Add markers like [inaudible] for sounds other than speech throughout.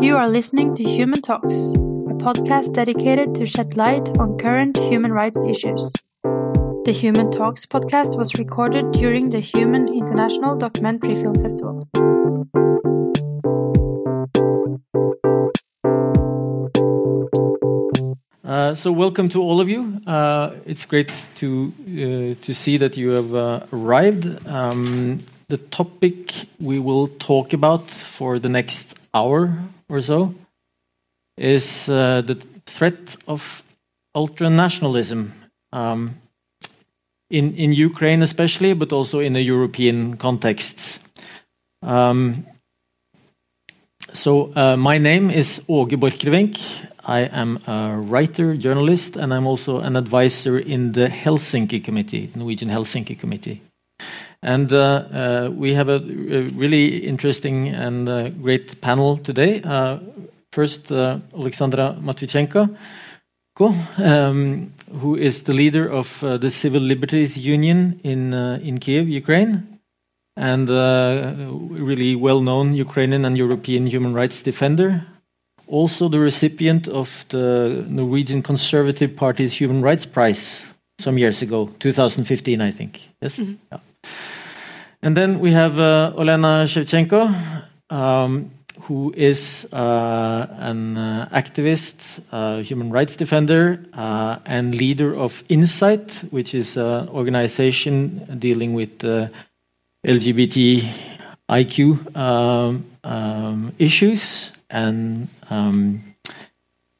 You are listening to Human Talks, a podcast dedicated to shed light on current human rights issues. The Human Talks podcast was recorded during the Human International Documentary Film Festival. Uh, so welcome to all of you. Uh, it's great to uh, to see that you have uh, arrived. Um, the topic we will talk about for the next hour or so is uh, the threat of ultranationalism um, in in Ukraine, especially, but also in a European context. Um, so uh, my name is Åge Borchgrevink. I am a writer, journalist, and I'm also an advisor in the Helsinki Committee, Norwegian Helsinki Committee. And uh, uh, we have a, a, really interesting and uh, great panel today. Uh, first, uh, Alexandra Matvychenko, um, who is the leader of uh, the Civil Liberties Union in, in Kiev, Ukraine, and a really well known Ukrainian and European human rights defender also the recipient of the Norwegian Conservative Party's Human Rights Prize some years ago, 2015, I think. Yes. Mm -hmm. yeah. And then we have uh, Olena Shevchenko, um, who is uh, an uh, activist, uh, human rights defender, uh, and leader of Insight, which is an organization dealing with LGBTIQ um, um, issues. And um,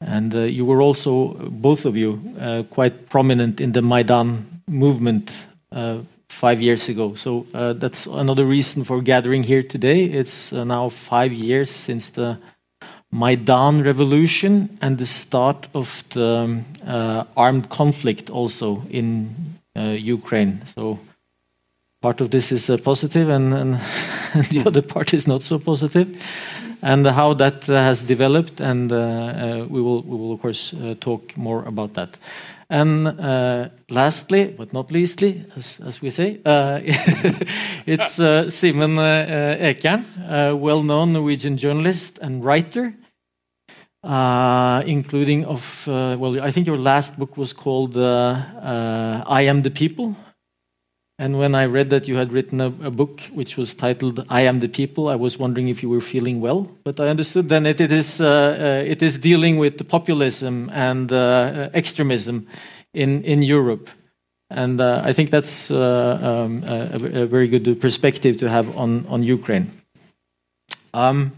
and uh, you were also both of you uh, quite prominent in the Maidan movement uh, five years ago. So uh, that's another reason for gathering here today. It's uh, now five years since the Maidan revolution and the start of the um, uh, armed conflict also in Ukraine. So part of this is positive, and, [laughs] the other part is not so positive and how that uh, has developed, and uh, uh, we will we will of course talk more about that. And uh, lastly, but not leastly, as, we say, uh, [laughs] it's uh, Simen uh, Ekern, a well-known Norwegian journalist and writer, including of well, I think your last book was called "I Am the People," And when I read that you had written a, a, book which was titled "I Am the People," I was wondering if you were feeling well. But I understood then it, it is uh, uh, it is dealing with the populism and uh, extremism in in Europe, and uh, I think that's uh, um, a, a, very good perspective to have on on Ukraine. Um,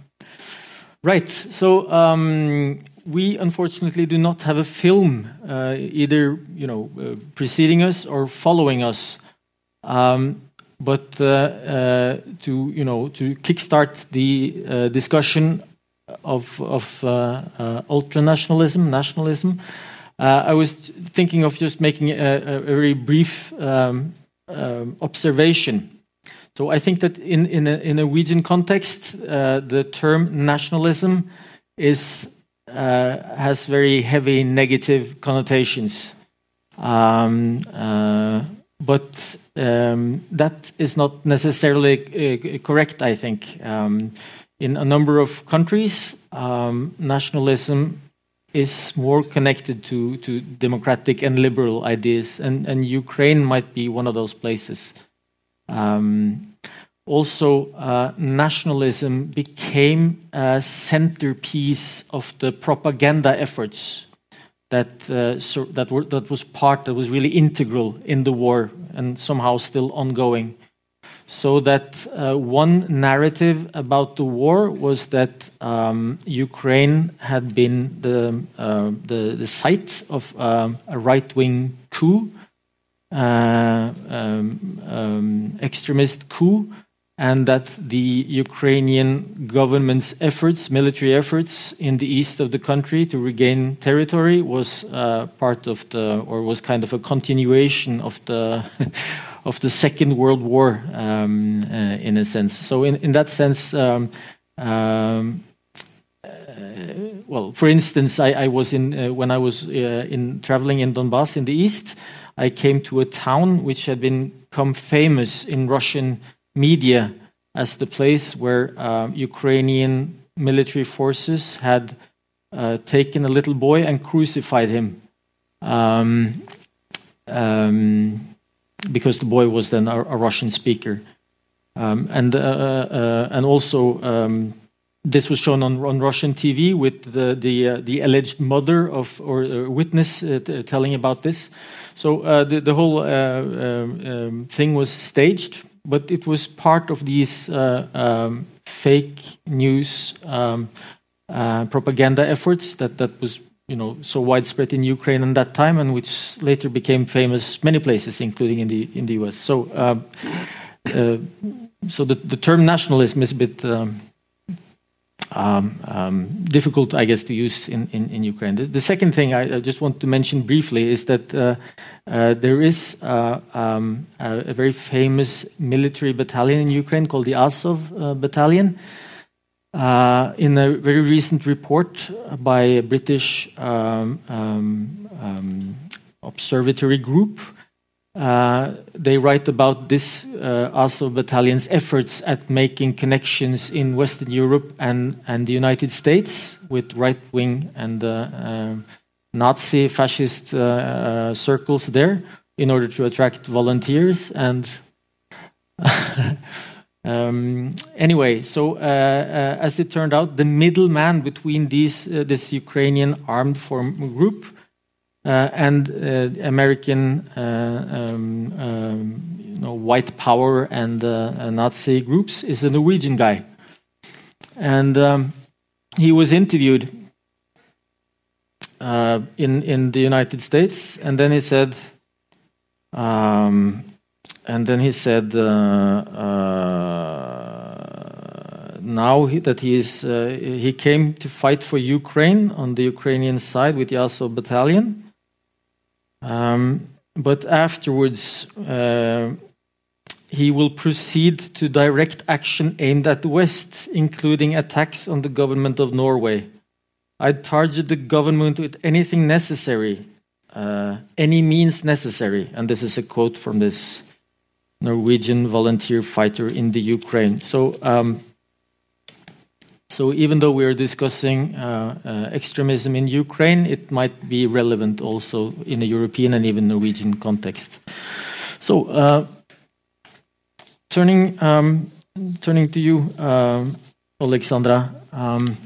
right. So. Um, we unfortunately do not have a film uh, either, you know, preceding us or following us but uh, uh, to you know to kickstart the uh, discussion of of ultranationalism, nationalism, I was thinking of just making a, very brief um, um, observation. So I think that in in a, Norwegian context, the term nationalism is has very heavy negative connotations. Um, but um, that is not necessarily uh, correct, I think. Um, in a number of countries, um, nationalism is more connected to, to democratic and liberal ideas, and, Ukraine might be one of those places. Um, also, uh, nationalism became a centerpiece of the propaganda efforts that uh, that, was part that was really integral in the war and somehow still ongoing. So that uh, one narrative about the war was that um, Ukraine had been the uh, site of a right wing coup, um, um, extremist coup, and that the Ukrainian government's efforts, military efforts in the east of the country to regain territory, was uh, part of the, or was kind of a continuation of the, [laughs] of the Second World War, um, uh, in a sense. So, in, in that sense, um, um, uh, well, for instance, I, I was in uh, when I was uh, in traveling in Donbass in the east. I came to a town which had been become famous in Russian media as the place where uh, Ukrainian military forces had uh, taken a little boy and crucified him. Um, um, because the boy was then a, a Russian speaker. Um, and, uh, uh, and also, um, this was shown on, on Russian TV with the the, uh, the alleged mother of or uh, witness uh, telling about this. So uh, the the whole uh, um, um, thing was staged, but it was part of these uh, um, fake news um, propaganda efforts that that was you know so widespread in Ukraine at that time, and which later became famous many places, including in the in the U.S. So. so the, the term nationalism is a bit um, difficult, I guess, to use in, in, in Ukraine. The, second thing I, just want to mention briefly is that uh, uh, there is uh, um, a, very famous military battalion in Ukraine called the Azov Battalion. In a very recent report by a British um, um, um, observatory group, uh, they write about this uh, Azov battalion's efforts at making connections in Western Europe and, and the United States with right wing and uh, um, Nazi fascist uh, uh, circles there in order to attract volunteers. And [laughs] um, anyway, so as it turned out, the middleman between these, this Ukrainian armed form group uh, and uh, American uh, um, um, you know, white power and Nazi groups is a Norwegian guy. And um, he was interviewed in, in the United States, and then he said, um, and then he said, uh, uh, now he, that he is, uh, he came to fight for Ukraine on the Ukrainian side with the Azov battalion, but afterwards, uh, he will proceed to direct action aimed at the West, including attacks on the government of Norway. I'd target the government with anything necessary, uh, any means necessary. And this is a quote from this Norwegian volunteer fighter in the Ukraine. So, um, so even though we are discussing uh, uh, extremism in Ukraine, it might be relevant also in a European and even Norwegian context. So, uh, turning um, turning to you, uh, Alexandra, um,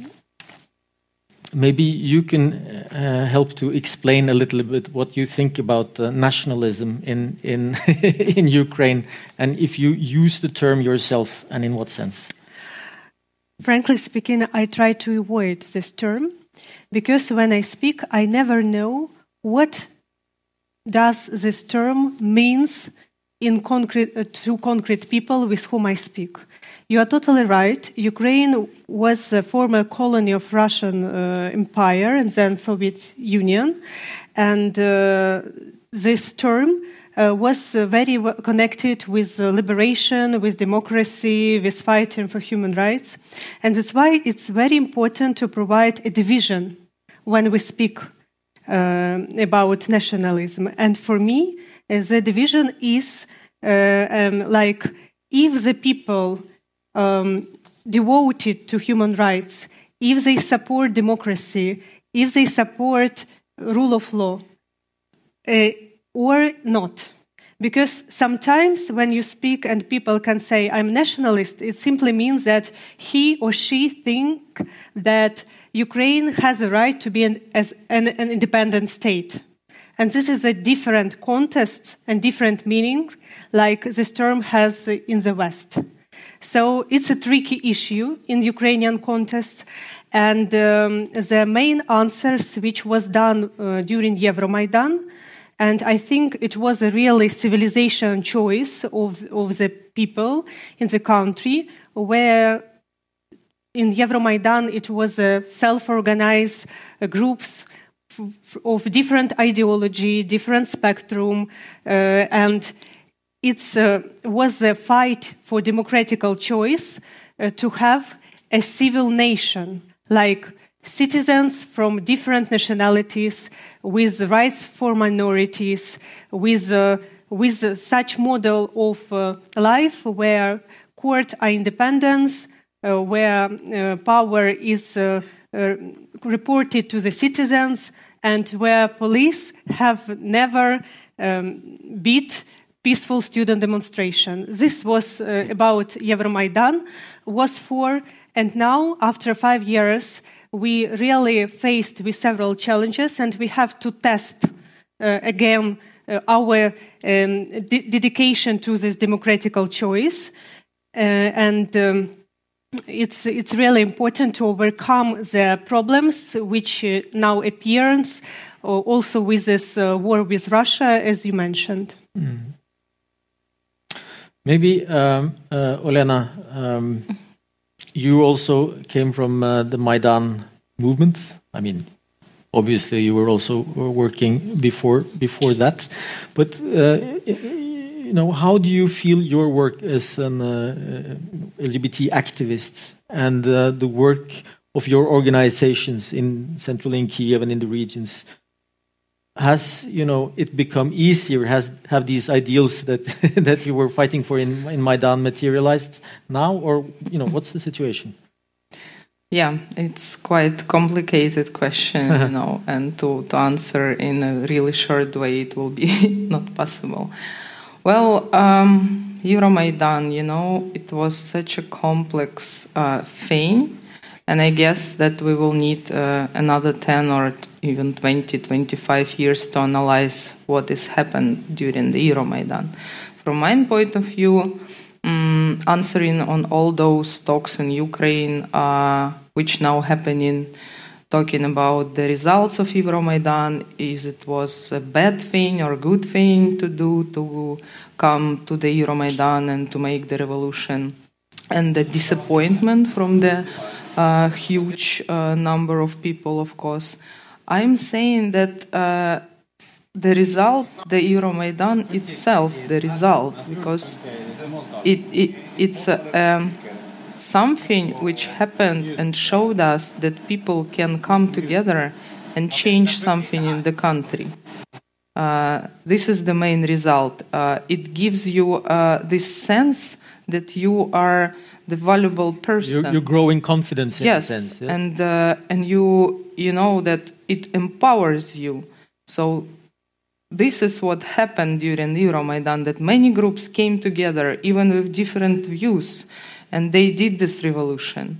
maybe you can uh, help to explain a little bit what you think about uh, nationalism in in [laughs] in Ukraine, and if you use the term yourself, and in what sense. Frankly speaking, I try to avoid this term because when I speak, I never know what does this term means in concrete uh, to concrete people with whom I speak. You are totally right. Ukraine was a former colony of Russian uh, Empire and then Soviet Union, and uh, this term was uh, very connected with uh, liberation, with democracy, with fighting for human rights. And that's why it's very important to provide a division when we speak uh, about nationalism. And for me, uh, the division is uh, um, like if the people um, devoted to human rights, if they support democracy, if they support rule of law, or not. Because sometimes when you speak and people can say, I'm nationalist, it simply means that he or she think that Ukraine has a right to be an, as an, an independent state. And this is a different context and different meaning, like this term has in the West. So it's a tricky issue in Ukrainian context. And um, the main answers, which was done uh, during Euromaidan, and I think it was a really civilization choice of, of the people in the country where in Euromaidan it was a self-organized uh, groups of different ideology, different spectrum, uh, and it uh, was a fight for democratical choice uh, to have a civil nation like citizens from different nationalities with rights for minorities, with, uh, with such model of uh, life where court are independent, uh, where uh, power is uh, uh, reported to the citizens and where police have never um, beat peaceful student demonstration. This was uh, about Euromaidan, was for, and now after five years, we really faced with several challenges and we have to test uh, again uh, our um, de- dedication to this democratical choice. Uh, and um, it's, it's really important to overcome the problems which uh, now appears uh, also with this uh, war with Russia, as you mentioned. Mm. Maybe, um, Olena, um, you also came from uh, the Maidan movement. I mean, obviously, you were also working before before that. But uh, you know, how do you feel your work as an uh, LGBT activist and uh, the work of your organizations in central in Kiev and in the regions? Has you know it become easier has have these ideals that [laughs] that you were fighting for in in Maidan materialized now? Or you know what's the situation? Yeah it's quite complicated question you [laughs] know and to to answer in a really short way it will be [laughs] not possible. Well um Euromaidan you know it was such a complex uh, thing and I guess that we will need uh, another 10 or even 20, 25 years to analyze what has happened during the Euromaidan. From my point of view, um, answering on all those talks in Ukraine, uh, which now happening, talking about the results of Euromaidan, is it was a bad thing or good thing to do to come to the Euromaidan and to make the revolution, and the disappointment from the a huge uh, number of people, of course. I'm saying that uh, the result, the Euromaidan itself, the result, because it, it it's um, something which happened and showed us that people can come together and change something in the country. Uh, this is the main result. Uh, it gives you uh, this sense that you are the valuable person. You're, you're growing confidence in yes, sense. Yes, and uh, and you you know that it empowers you. So this is what happened during Euromaidan. That many groups came together, even with different views, and they did this revolution.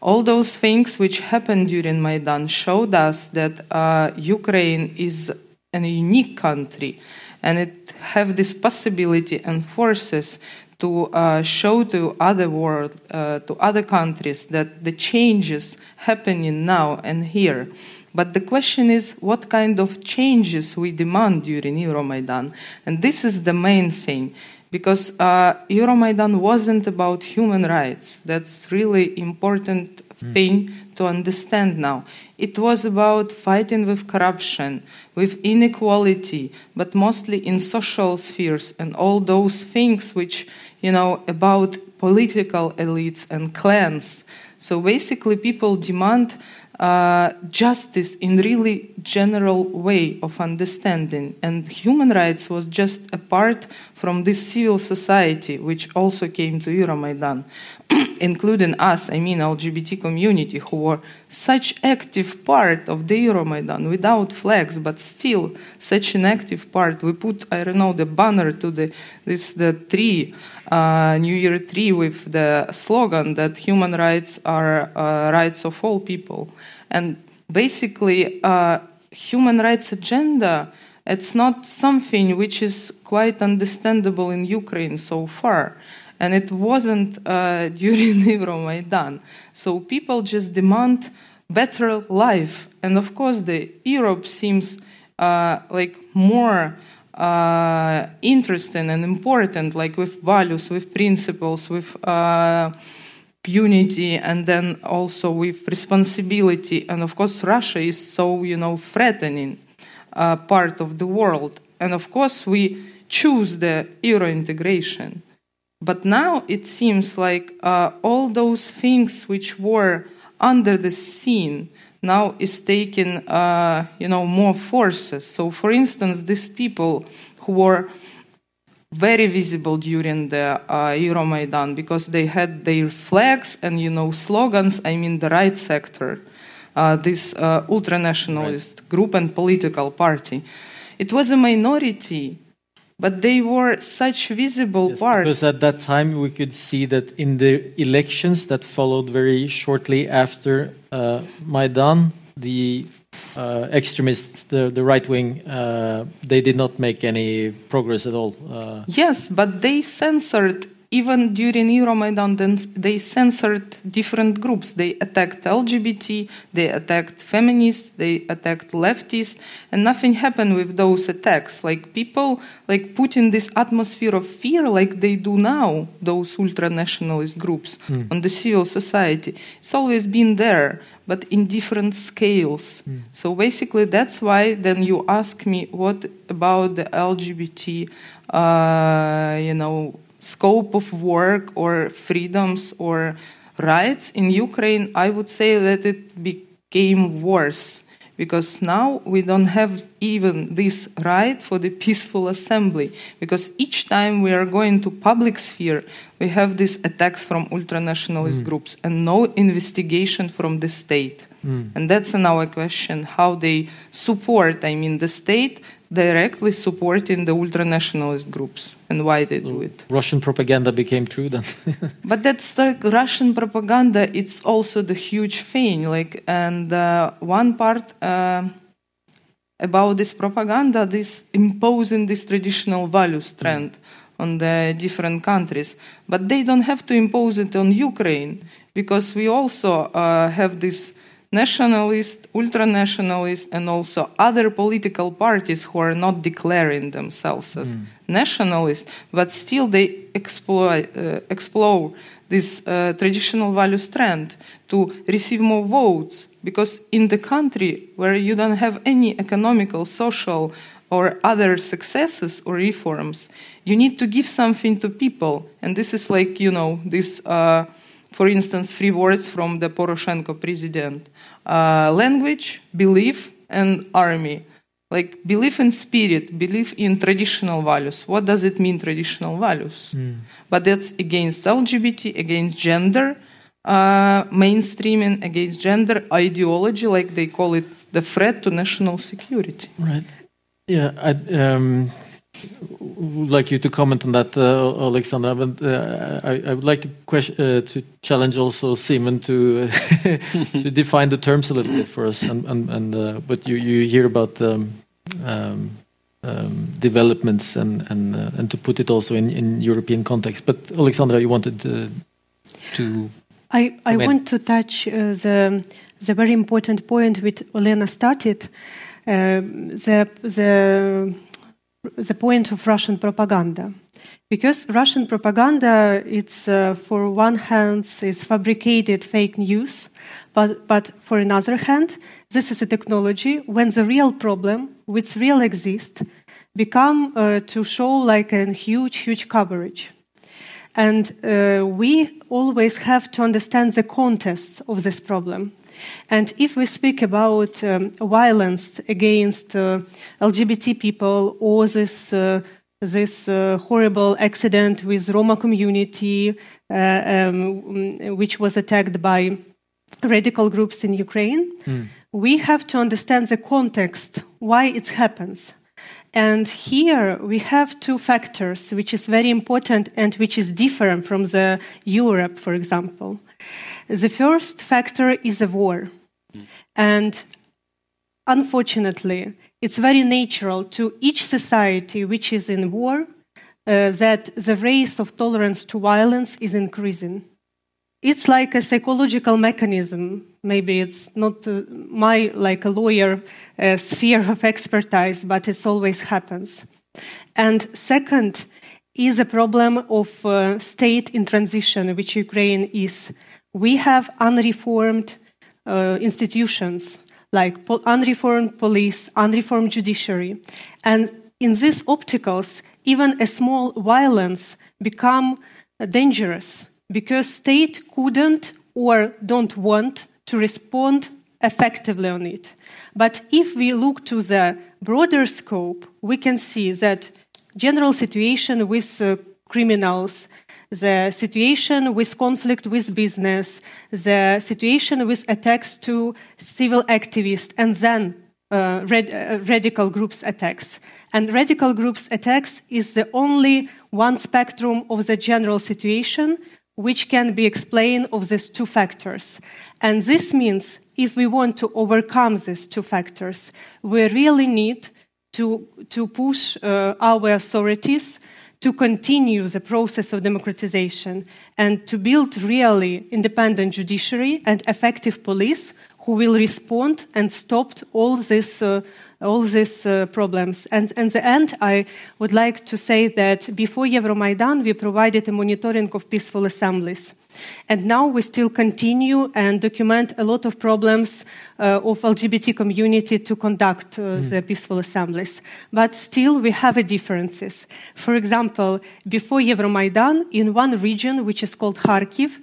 All those things which happened during Maidan showed us that uh, Ukraine is a unique country, and it have this possibility and forces to uh, show to other world, uh, to other countries that the changes happening now and here. But the question is what kind of changes we demand during Euromaidan, and this is the main thing. Because uh, Euromaidan wasn't about human rights. That's really important mm. thing to understand now. It was about fighting with corruption, with inequality, but mostly in social spheres and all those things which you know, about political elites and clans. So basically, people demand uh, justice in really general way of understanding, and human rights was just a part from this civil society, which also came to Euromaidan. [clears throat] including us, I mean LGBT community, who were such active part of the Euromaidan without flags, but still such an active part. We put, I don't know, the banner to the this the tree, uh, New Year tree with the slogan that human rights are uh, rights of all people, and basically, uh, human rights agenda. It's not something which is quite understandable in Ukraine so far and it wasn't uh, [laughs] during Euromaidan. So people just demand better life, and of course, the Europe seems uh, like more uh, interesting and important, like with values, with principles, with uh, unity, and then also with responsibility. And of course, Russia is so you know threatening uh, part of the world, and of course, we choose the Euro integration. But now it seems like uh, all those things which were under the scene now is taking, uh, you know, more forces. So, for instance, these people who were very visible during the uh, Euromaidan because they had their flags and you know slogans. I mean the right sector, uh, this uh, ultra-nationalist group and political party. It was a minority, but they were such visible Yes, part. because at that time we could see that in the elections that followed very shortly after uh, Maidan, the uh, extremists, the, the right wing, uh, they did not make any progress at all. Uh, Yes, but they censored even during Euromaidan. They censored different groups. They attacked LGBT, they attacked feminists, they attacked leftists, and nothing happened with those attacks. Like people, like put in this atmosphere of fear, like they do now. Those ultra-nationalist groups on the civil society. It's always been there, but in different scales. So basically, that's why then you ask me what about the LGBT, uh, you know, scope of work or freedoms or rights in Ukraine. I would say that it became worse because now we don't have even this right for the peaceful assembly because each time we are going to public sphere we have these attacks from ultranationalist mm. groups and no investigation from the state mm. and that's another question how they support i mean the state directly supporting the ultranationalist groups and why they do it Russian propaganda became true then. [laughs] but that's like Russian propaganda. It's also the huge thing. Like, and uh, one part uh, about this propaganda, this imposing this traditional values trend on the different countries. But they don't have to impose it on Ukraine because we also uh, have this nationalist, ultra-nationalist, and also other political parties who are not declaring themselves as nationalist, but still they exploit, uh, explore this uh, traditional value trend to receive more votes. Because in the country where you don't have any economical, social, or other successes or reforms, you need to give something to people. And this is like, you know, this, uh, for instance, three words from the Poroshenko president uh, language, belief, and army. Like belief in spirit, belief in traditional values. What does it mean, traditional values? But that's against LGBT, against gender uh, mainstreaming, against gender ideology, like they call it the threat to national security. Right. Yeah, I um, would like you to comment on that, uh, Alexandra. But uh, I, I would like to question, uh, to challenge also Simen to [laughs] to define the terms a little bit for us. And and, and but you you hear about um, um, um, developments and and and to put it also in in European context. But Alexandra, you wanted to. I, want to touch uh, the, the very important point which Olena started, uh, the, the, point of Russian propaganda. Because Russian propaganda, it's uh, for one hand, is fabricated fake news, but, but for another hand, this is a technology when the real problem, which real exists, become uh, to show like a huge, huge coverage. And uh, we always have to understand the context of this problem. And if we speak about um, violence against uh, LGBT people or this, uh, this uh, horrible accident with Roma community, uh, um, which was attacked by radical groups in Ukraine, we have to understand the context, why it happens. And here we have two factors, which is very important and which is different from the Europe, for example. The first factor is a war. And unfortunately, it's very natural to each society which is in war uh, that the rate of tolerance to violence is increasing. It's like a psychological mechanism. Maybe it's not uh, my, like a lawyer, uh, sphere of expertise, but it always happens. And second is a problem of uh, state in transition, which Ukraine is. We have unreformed uh, institutions like po- unreformed police, unreformed judiciary, and in these opticals, even a small violence become dangerous because state couldn't or don't want to respond effectively on it. But if we look to the broader scope, we can see that general situation with uh, criminals, the situation with conflict with business, the situation with attacks to civil activists, and then uh, uh, radical groups attacks. And radical groups attacks is the only one spectrum of the general situation which can be explained of these two factors. And this means if we want to overcome these two factors, we really need to, to push uh, our authorities to continue the process of democratization and to build really independent judiciary and effective police who will respond and stop all this uh, all these uh, problems. And in the end, I would like to say that before Euromaidan, we provided a monitoring of peaceful assemblies. And now we still continue and document a lot of problems uh, of LGBT community to conduct uh, mm. the peaceful assemblies. But still we have differences. For example, before Euromaidan, in one region, which is called Kharkiv,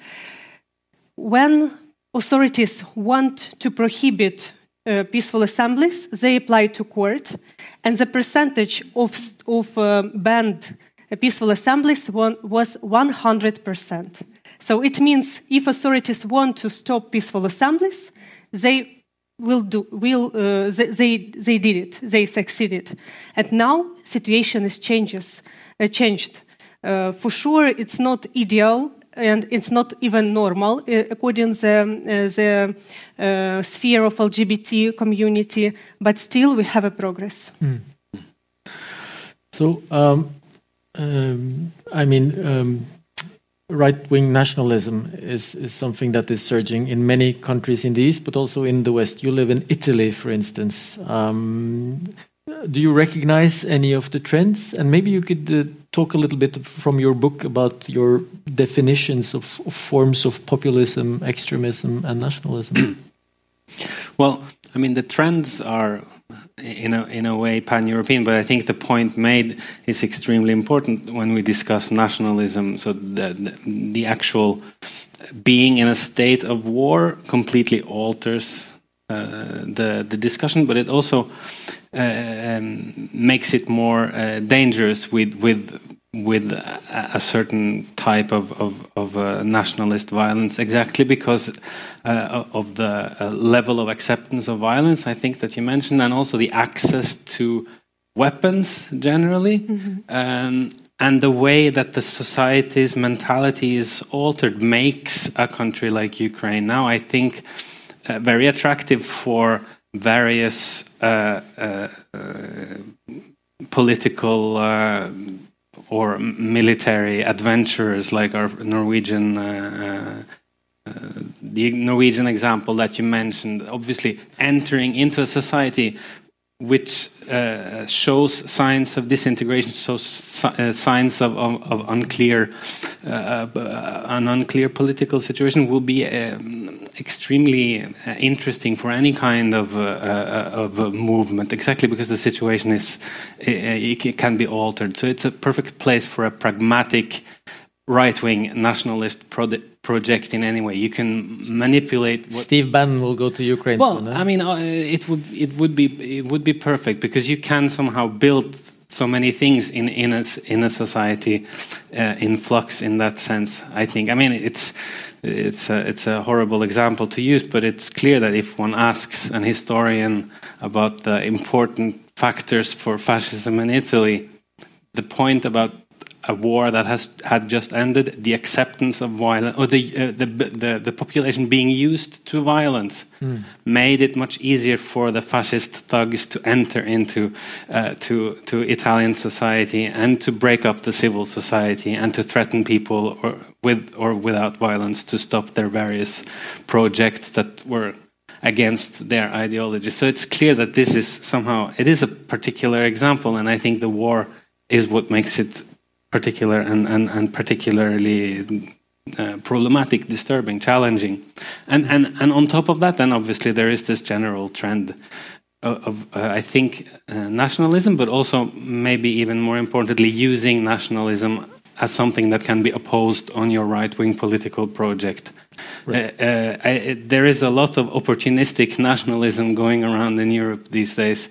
when authorities want to prohibit uh, peaceful assemblies, they apply to court, and the percentage of, of uh, banned uh, peaceful assemblies was 100%. So it means if authorities want to stop peaceful assemblies, they will do will uh, they, they, they did it they succeeded and now situation is changes uh, changed uh, for sure it's not ideal and it's not even normal uh, according the, uh, uh, sphere of LGBT community, but still we have a progress. Mm. So, um, um, I mean, um, right-wing nationalism is, is something that is surging in many countries in the East, but also in the West. You live in Italy, for instance. Um, do you recognize any of the trends? And maybe you could uh, talk a little bit from your book about your definitions of, of forms of populism, extremism, and nationalism. well, I mean, the trends are in a in a way pan-European, but I think the point made is extremely important when we discuss nationalism. So the, the, the actual being in a state of war completely alters uh, the the discussion, but it also uh, um, makes it more uh, dangerous with with with a, certain type of of, of uh, nationalist violence, exactly because uh, of the uh, level of acceptance of violence. I think that you mentioned, and also the access to weapons generally. Mm -hmm. um, and the way that the society's mentality is altered makes a country like Ukraine now, I think, uh, very attractive for various uh, uh, political or military adventurers like our Norwegian uh, uh, the Norwegian example that you mentioned, obviously entering into a society which uh, shows signs of disintegration, shows uh, signs of, of, of unclear, uh, uh an unclear political situation, will be um, extremely uh, interesting for any kind of uh, of movement. Exactly because the situation is it, it can be altered. So it's a perfect place for a pragmatic right-wing nationalist project in any way. You can manipulate. Steve Bannon will go to Ukraine. Well, I mean, uh, it would it would be it would be perfect because you can somehow build so many things in in a in a society uh, in flux in that sense. I think. I mean, it's. It's a, it's a horrible example to use, but it's clear that if one asks an historian about the important factors for fascism in Italy, the point about a war that has had just ended, the acceptance of violence, or the, uh, the, the, the population being used to violence, mm. made it much easier for the fascist thugs to enter into uh, to to Italian society and to break up the civil society and to threaten people or with or without violence to stop their various projects that were against their ideology. So it's clear that this is somehow it is a particular example, and I think the war is what makes it particular and, and, and particularly uh, problematic, disturbing, challenging. And, and, and on top of that, then obviously there is this general trend of, of uh, I think, uh, nationalism, but also maybe even more importantly, using nationalism as something that can be opposed on your right wing political project. Right. Uh, uh, I, there is a lot of opportunistic nationalism going around in Europe these days.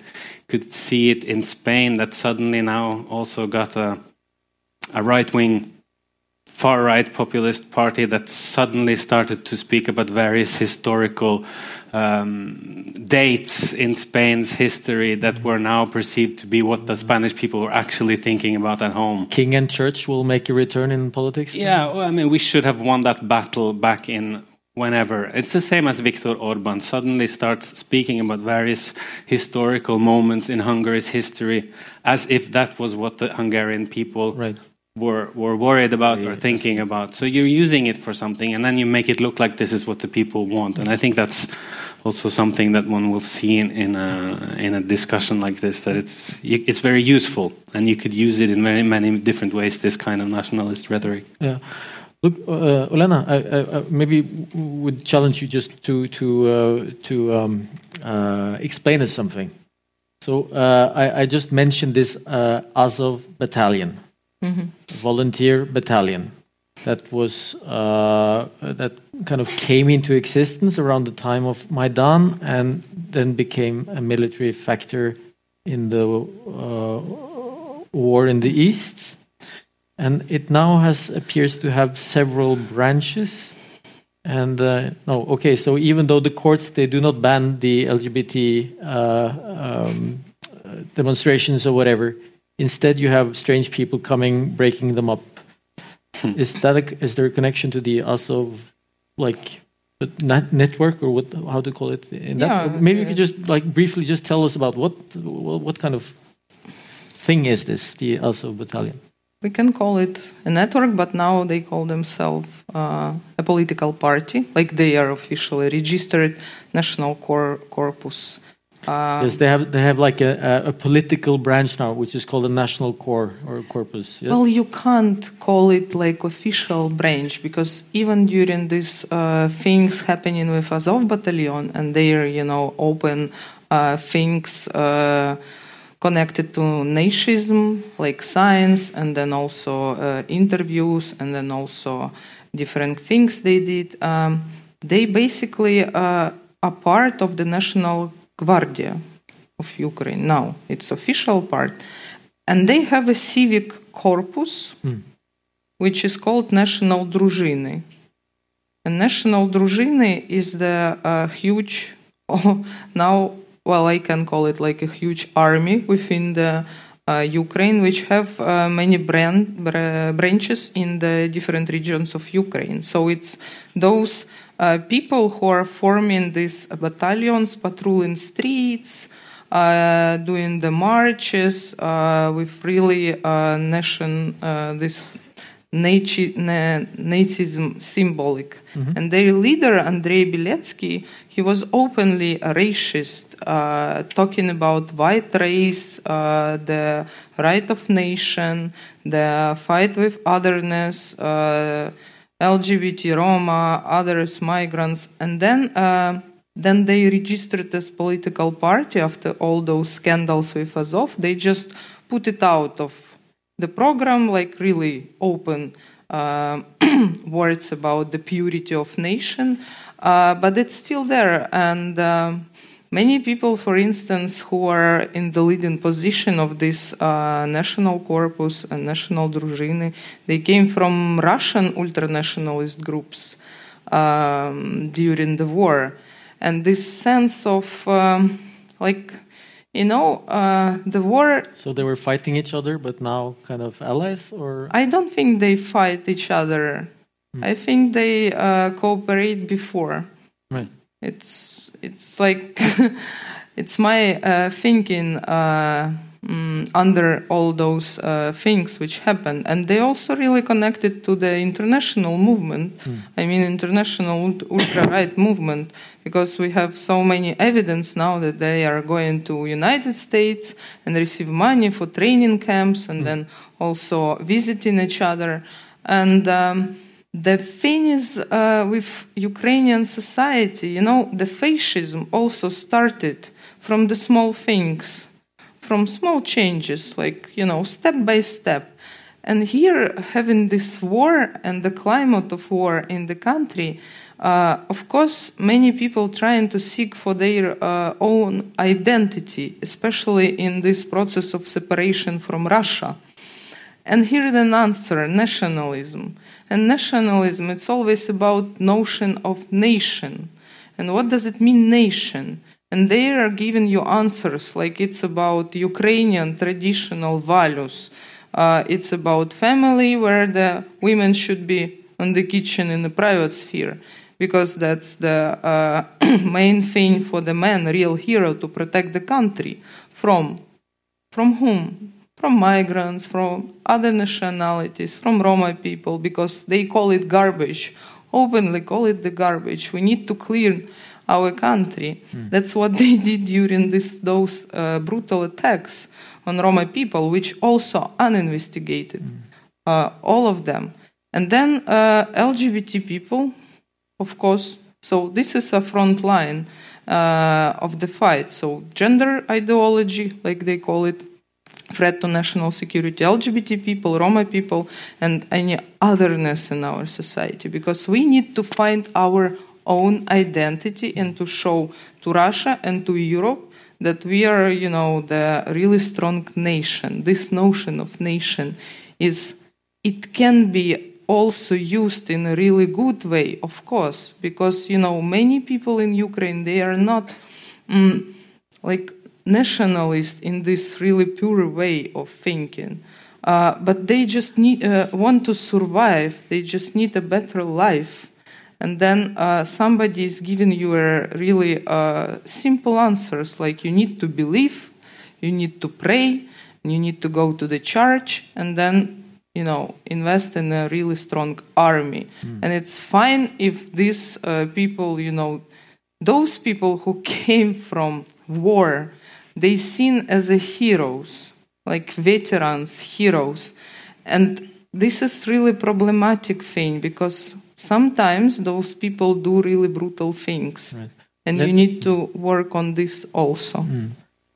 Could see it in Spain that suddenly now also got a, a right wing, far right populist party that suddenly started to speak about various historical um, dates in Spain's history that were now perceived to be what the Spanish people were actually thinking about at home. King and church will make a return in politics. Yeah, well, I mean, we should have won that battle back in whenever. It's the same as Viktor Orban suddenly starts speaking about various historical moments in Hungary's history as if that was what the Hungarian people Right. Were, were worried about or thinking about. So you're using it for something and then you make it look like this is what the people want. And I think that's also something that one will see in, in, a, in a discussion like this, that it's, it's very useful and you could use it in very many different ways, this kind of nationalist rhetoric. Yeah. Look, uh, Olena, I, I, I maybe would challenge you just to to uh, to um, uh, explain us something. So uh, I, I just mentioned this uh, Azov battalion, volunteer battalion, that was uh, that kind of came into existence around the time of Maidan and then became a military factor in the uh, war in the east. And it now has appears to have several branches. And uh, no okay so even though the courts they do not ban the lgbt uh, um, uh, demonstrations or whatever instead you have strange people coming breaking them up. Is that a, is there a connection to the azov like net network or what how to call it in that? Yeah, maybe you could just like briefly just tell us about what what what kind of thing is this the azov battalion? We can call it a network, but now they call themselves uh, a political party, like they are officially registered National Cor- Corpus. Uh, yes, they have they have like a, a, political branch now, which is called a national core or corpus. Yes? Well, you can't call it like official branch because even during these uh, things happening with Azov battalion and their, you know, open uh, things uh, connected to nazism, like science, and then also uh, interviews, and then also different things they did. Um, they basically uh, are part of the National Guardia of Ukraine. Now it's official part, and they have a civic corpus, mm. which is called National Druzhiny. And National Druzhiny is the uh, huge [laughs] oh, now. Well, I can call it like a huge army within the uh, Ukraine, which have uh, many brand, br- branches in the different regions of Ukraine. So it's those people who are forming these battalions, patrolling streets, uh, doing the marches uh, with really uh, nation uh, this Nazi- na- Nazism symbolic. And their leader, Andrei Beletsky, he was openly a racist, uh, talking about white race, uh, the right of nation, the fight with otherness, uh, LGBT, Roma, others, migrants, and then uh, then they registered as political party after all those scandals with Azov. They just put it out of the program, like really open uh, [clears throat] words about the purity of nation, uh, but it's still there. And um Many people, for instance, who are in the leading position of this uh, national corpus and national družiny, they came from Russian ultranationalist groups um, during the war, and this sense of um, like you know uh, the war so they were fighting each other but now kind of allies or? I don't think they fight each other. Mm. i think they uh, cooperate before. Right. It's it's like [laughs] it's my uh, thinking uh, mm, under all those uh, things which happened, and they also really connected to the international movement. I mean, international ultra right movement, because we have so many evidence now that they are going to United States and receive money for training camps, and then also visiting each other, and. Um, the thing is uh, with Ukrainian society, you know, the fascism also started from the small things, from small changes, like, you know, step by step. And here, having this war and the climate of war in the country, uh, of course, many people trying to seek for their uh, own identity, especially in this process of separation from Russia. And here an answer, nationalism. And nationalism, it's always about notion of nation. And what does it mean, nation? And they are giving you answers like it's about Ukrainian traditional values. Uh, it's about family where the women should be in the kitchen in the private sphere because that's the uh, [clears throat] main thing for the man, real hero, to protect the country from from whom? From migrants, from other nationalities, from Roma people, because they call it garbage, openly call it the garbage. We need to clear our country. That's what [laughs] they did during this, those uh, brutal attacks on Roma people, which also uninvestigated, uh, all of them. And then uh, LGBT people, of course. So this is a front line uh, of the fight. So gender ideology, like they call it, threat to national security, LGBT people, Roma people, and any otherness in our society, because we need to find our own identity and to show to Russia and to Europe that we are, you know, the really strong nation. This notion of nation is, it can be also used in a really good way, of course, because, you know, many people in Ukraine, they are not mm, like nationalist in this really pure way of thinking. Uh, but they just need uh, want to survive. They just need a better life, and then uh, somebody is giving you a really uh, simple answers like you need to believe, you need to pray, you need to go to the church, and then you know invest in a really strong army. And it's fine if these uh, people, you know, those people who [laughs] came from war, they seen as a heroes, like veterans, heroes, and this is really problematic thing because sometimes those people do really brutal things, Right. and Let- you need to work on this also.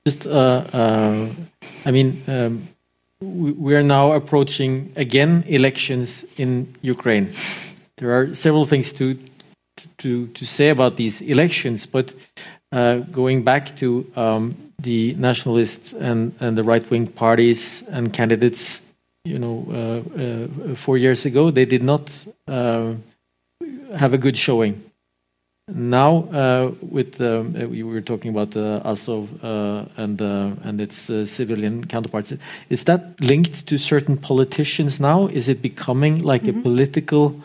Just, uh, uh, I mean, um, we, we are now approaching again elections in Ukraine. There are several things to to to say about these elections, but uh, going back to um, the nationalists and and the right wing parties and candidates, you know, uh, uh, four years ago, they did not uh, have a good showing. Now, uh, with um, uh, we were talking about uh, Azov uh, and uh, and its uh, civilian counterparts, is that linked to certain politicians now? Is it becoming like a political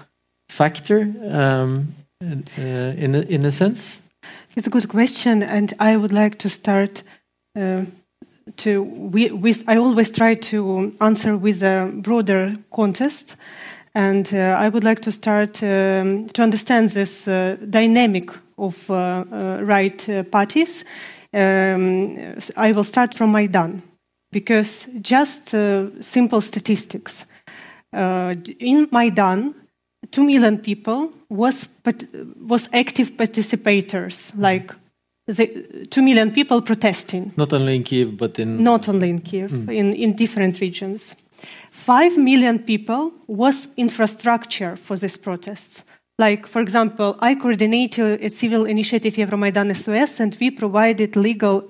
factor um, uh, in a, in a sense? It's a good question, and I would like to start to wi- with. I always try to answer with a broader context, and uh, I would like to start um, to understand this uh, dynamic of uh, uh, right uh, parties. Um, I will start from Maidan because just simple statistics. In Maidan, two million people was was active participators, like the, two million people protesting, Not only in Kiev, but in not only in Kiev, mm. in, in different regions. Five million people was infrastructure for these protests. Like, for example, I coordinated a civil initiative Euromaidan SOS, and we provided legal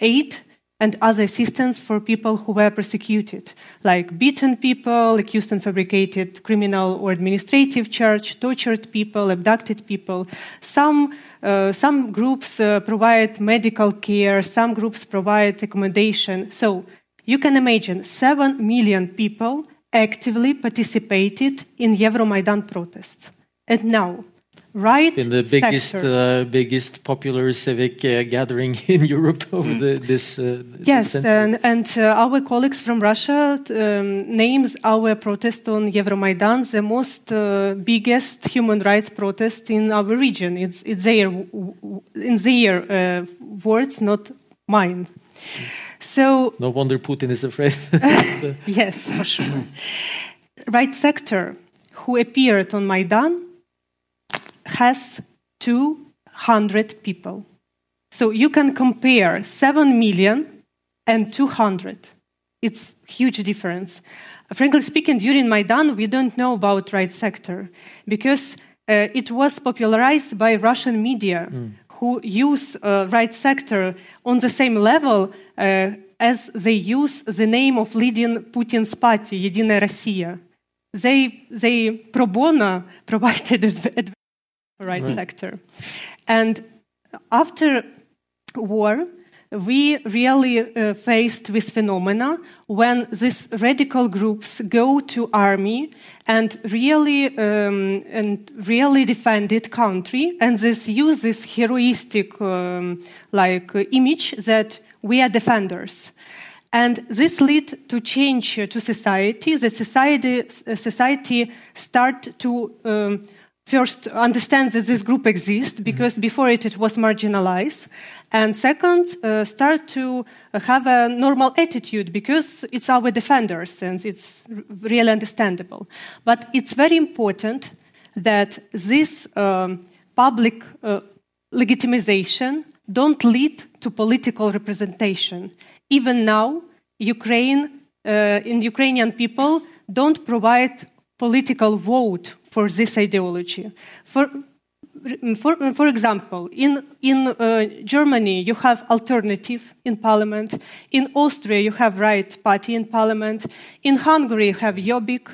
aid and other assistance for people who were persecuted, like beaten people, accused and fabricated criminal or administrative charge, tortured people, abducted people. Some, uh, some groups uh, provide medical care, some groups provide accommodation. So you can imagine 7 million people actively participated in Euromaidan protests. And now, right in the biggest uh, biggest popular civic uh, gathering [laughs] in Europe over the, this. Uh, Yes, century. and, and uh, our colleagues from Russia um, names our protest on Euromaidan the most uh, biggest human rights protest in our region. It's, it's their, w- w- in their uh, words, not mine. So no wonder Putin is afraid. [laughs] [laughs] Yes, for sure. right sector who appeared on Maidan has 200 people. So you can compare 7 million and 200. It's huge difference. Frankly speaking, during Maidan, we don't know about right sector because uh, it was popularized by Russian media who use uh, right sector on the same level uh, as they use the name of leading Putin's party, Единая Россия. They, they pro bono [laughs] provided adv- right, sector. And after war, we really uh, faced with phenomena when these radical groups go to army and really um, and really defended country, and this use this heroistic um, like uh, image that we are defenders. And this led to change to society. The society, uh, society start to um, first understand that this group exists because before it it was marginalized. And second uh, start to have a normal attitude because it's our defenders and it's really understandable. But it's very important that this um, public uh, legitimization don't lead to political representation. Even now ukraine uh, in ukrainian people don't provide political vote for this ideology. For, for, for example, in, in uh, Germany, you have alternative in parliament. In Austria, you have right party in parliament. In Hungary, you have Jobbik.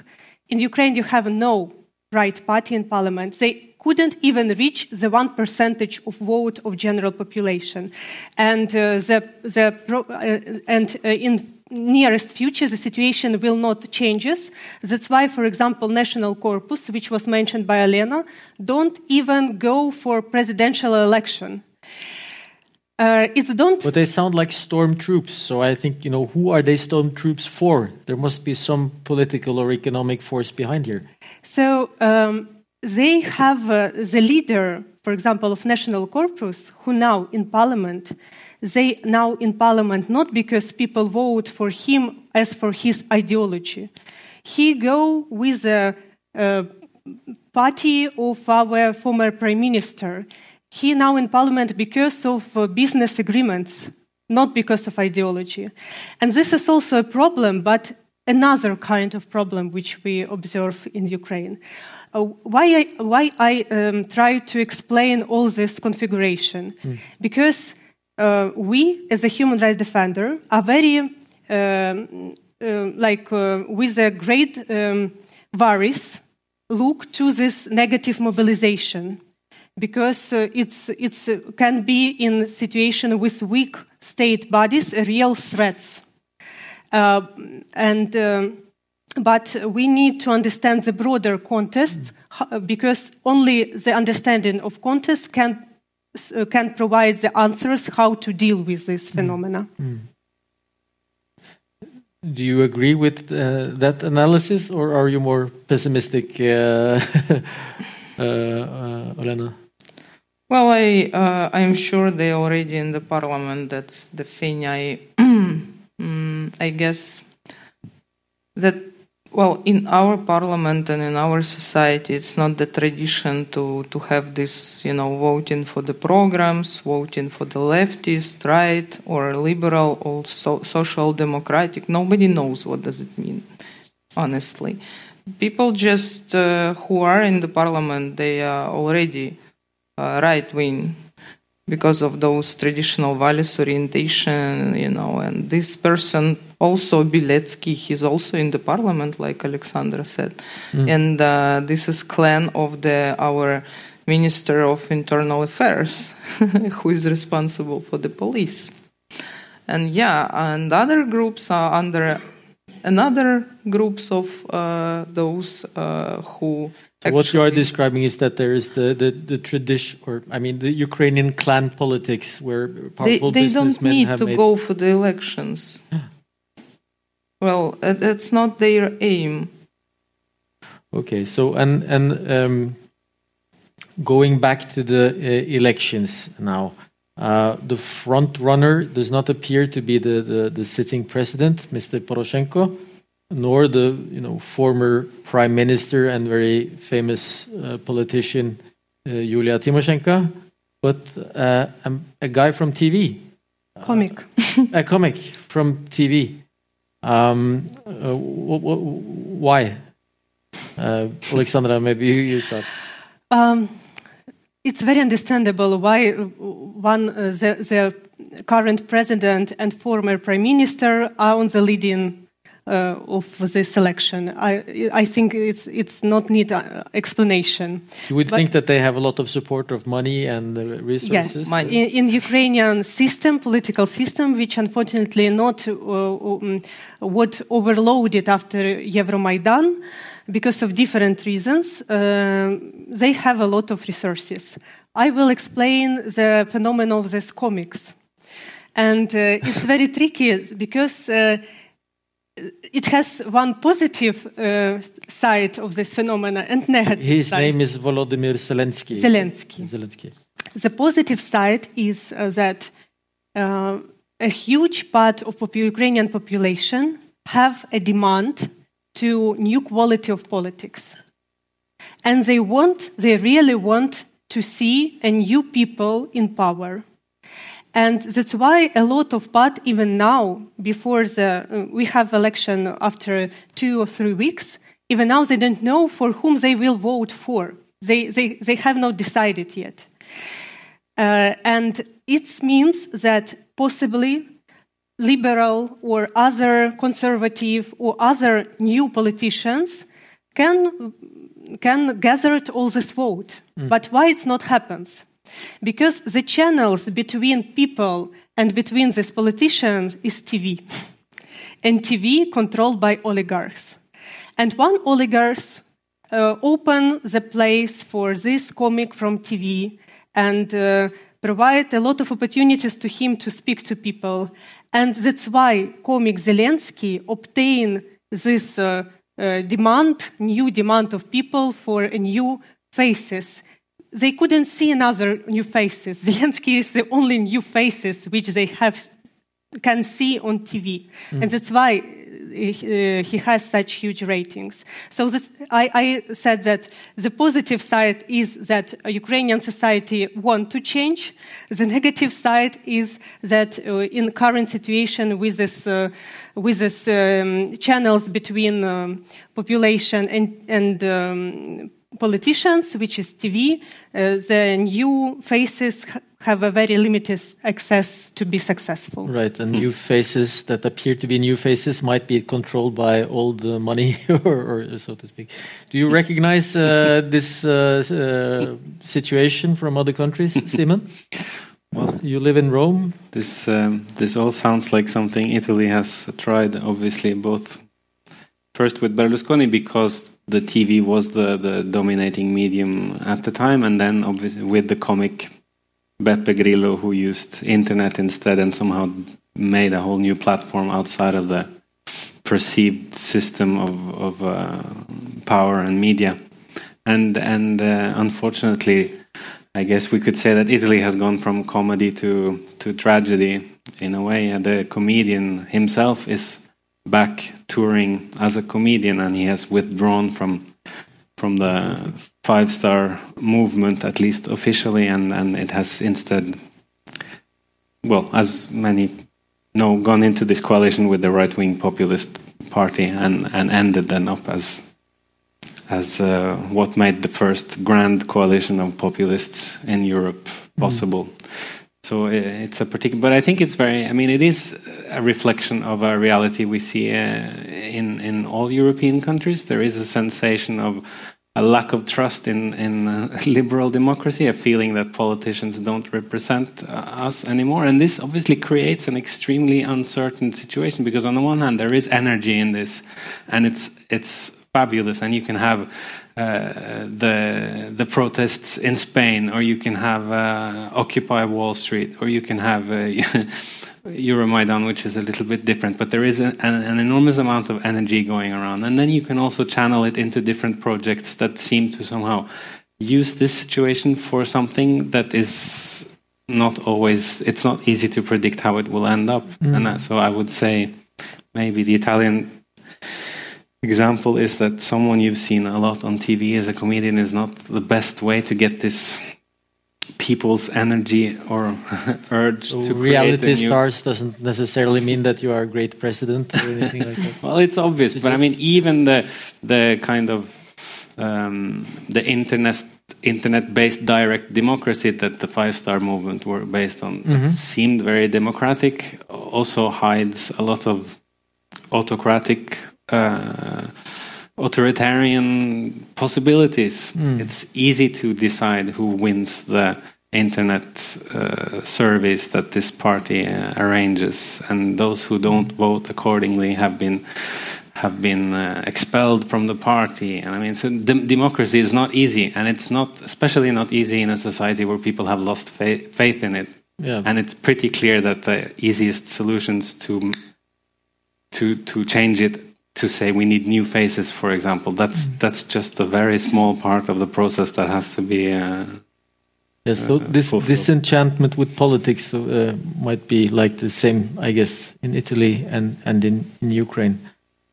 In Ukraine, you have no right party in parliament. They couldn't even reach the one percentage of vote of general population. And, uh, the, the pro, uh, and uh, in nearest future the situation will not changes that's why for example national corpus which was mentioned by elena don't even go for presidential election uh, it's don't But they sound like storm troops. So I think, you know, who are they storm troops for? There must be some political or economic force behind here. So um, they have uh, the leader, for example, of National Corpus, who now in parliament, they now in parliament not because people vote for him as for his ideology. He go with the uh, party of our former prime minister. He now in parliament because of uh, business agreements, not because of ideology. And this is also a problem, but another kind of problem which we observe in Ukraine. Uh, why I, why I um, try to explain all this configuration? Because uh, we, as a human rights defender, are very um, uh, like uh, with a great um, worries look to this negative mobilization. Because uh, it's it's uh, can be in situation with weak state bodies real threats uh, and um, but we need to understand the broader context because only the understanding of context can can provide the answers how to deal with this phenomena. Do you agree with uh, that analysis, or are you more pessimistic, uh, [laughs] uh, uh, Olena? Well, I uh, I'm sure they already in the parliament. That's the thing. I [clears throat] mm, I guess that well in our parliament and in our society, it's not the tradition to to have this you know voting for the programs, voting for the leftist, right, or liberal, or so, social democratic. Nobody knows what does it mean, honestly. People just uh, who are in the parliament, they are already uh, right wing because of those traditional values orientation you know and this person also Biletsky he's also in the parliament like Alexandra said. And uh, this is clan of the our minister of internal affairs [laughs] who is responsible for the police. And yeah and other groups are under another groups of uh, those uh, who So what you are describing is that there is the, the, the tradition, or I mean, the Ukrainian clan politics, where they, powerful they don't need to made. go for the elections. well, uh, that's not their aim. Okay, so and and um, going back to the uh, elections now, the front runner does not appear to be the, the, the sitting president, Mr. Poroshenko, nor the you know former prime minister and very famous uh, politician uh, Yulia Tymoshenko, but uh, a, a guy from TV, Comic. [laughs] a comic from TV. Um, uh, wh- wh- why? Uh, Alexandra, maybe you, you start. It's very understandable why uh, one uh, the, the current president and former prime minister are on the leading uh, of this election. I, I think it's it's not need uh, explanation. You would But- think that they have a lot of support of money and uh, resources. Yes, Money. in, in Ukrainian system, political system, which unfortunately not uh, um, what overloaded after Euromaidan because of different reasons, uh, they have a lot of resources. I will explain the phenomenon of these comics, and uh, it's very tricky because. Uh, it has one positive uh, side of this phenomena and negative His side. name is Volodymyr Zelensky. Zelensky. Zelensky. The positive side is uh, that uh, a huge part of Ukrainian population have a demand to new quality of politics, and they want, they really want to see a new people in power. And that's why a lot of part, even now, before the uh, we have election after two or three weeks, even now they don't know for whom they will vote for. They they, they have not decided yet. Uh, and it means that possibly liberal or other conservative or other new politicians can can gather all this vote. But why it's not happens? Because the channels between people and between these politicians is TV. and TV controlled by oligarchs. And one oligarchs uh, open the place for this comic from TV and uh, provide a lot of opportunities to him to speak to people. And that's why comic Zelensky obtain this uh, uh, demand, new demand of people for a new faces. They couldn't see another new faces. [laughs] Zelensky is the only new faces which they have can see on TV, and that's why uh, he has such huge ratings. So that's, I, I said that the positive side is that Ukrainian society want to change. The negative side is that uh, in current situation with this uh, with this um, channels between um, population and and um, politicians, which is TV, uh, the new faces have a very limited access to be successful. Right, and new faces that appear to be new faces might be controlled by old uh, money, [laughs] or, or so to speak. Do you recognize uh, this uh, uh, situation from other countries, [laughs] Simen? Well, You live in Rome. This um, this all sounds like something Italy has tried. Obviously, both first with Berlusconi because the TV was the the dominating medium at the time, and then obviously with the comic Beppe Grillo, who used internet instead and somehow made a whole new platform outside of the perceived system of of uh, power and media, and and uh, unfortunately. I guess we could say that Italy has gone from comedy to to tragedy in a way. The comedian himself is back touring as a comedian, and he has withdrawn from from the five star movement, at least officially, and and it has instead, well, as many know, gone into this coalition with the right wing populist party, and and ended then up as as uh, what made the first grand coalition of populists in Europe possible. So it's a particular, but I think it's very. I mean, it is a reflection of a reality we see uh, in in all European countries. There is a sensation of a lack of trust in in uh, [laughs] liberal democracy, a feeling that politicians don't represent uh, us anymore, and this obviously creates an extremely uncertain situation. Because on the one hand, there is energy in this, and it's it's fabulous, and you can have uh, the the protests in Spain, or you can have uh, Occupy Wall Street, or you can have uh, [laughs] Euromaidan, which is a little bit different. But there is a, an, an enormous amount of energy going around, and then you can also channel it into different projects that seem to somehow use this situation for something that is not always. It's not easy to predict how it will end up, and that, so I would say maybe the Italian example is that someone you've seen a lot on TV as a comedian is not the best way to get this people's energy or [laughs] urge So to create reality a new stars doesn't necessarily mean that you are a great president or anything like that. [laughs] Well, it's obvious, It's but I mean, even the the kind of um, the internet internet-based direct democracy that the Five Star Movement were based on Mhm. seemed very democratic. Also hides a lot of autocratic. Uh, authoritarian possibilities. Mm. It's easy to decide who wins the internet uh, service that this party uh, arranges, and those who don't vote accordingly have been have been uh, expelled from the party. And I mean, so dem- democracy is not easy, and it's not, especially not easy in a society where people have lost fa- faith in it. Yeah. And it's pretty clear that the easiest solutions to to to change it to say we need new faces, for example, that's that's just a very small part of the process that has to be. Uh, Yes, so uh, this fulfilled. disenchantment with politics uh, might be like the same, I guess, in Italy and and in, in Ukraine.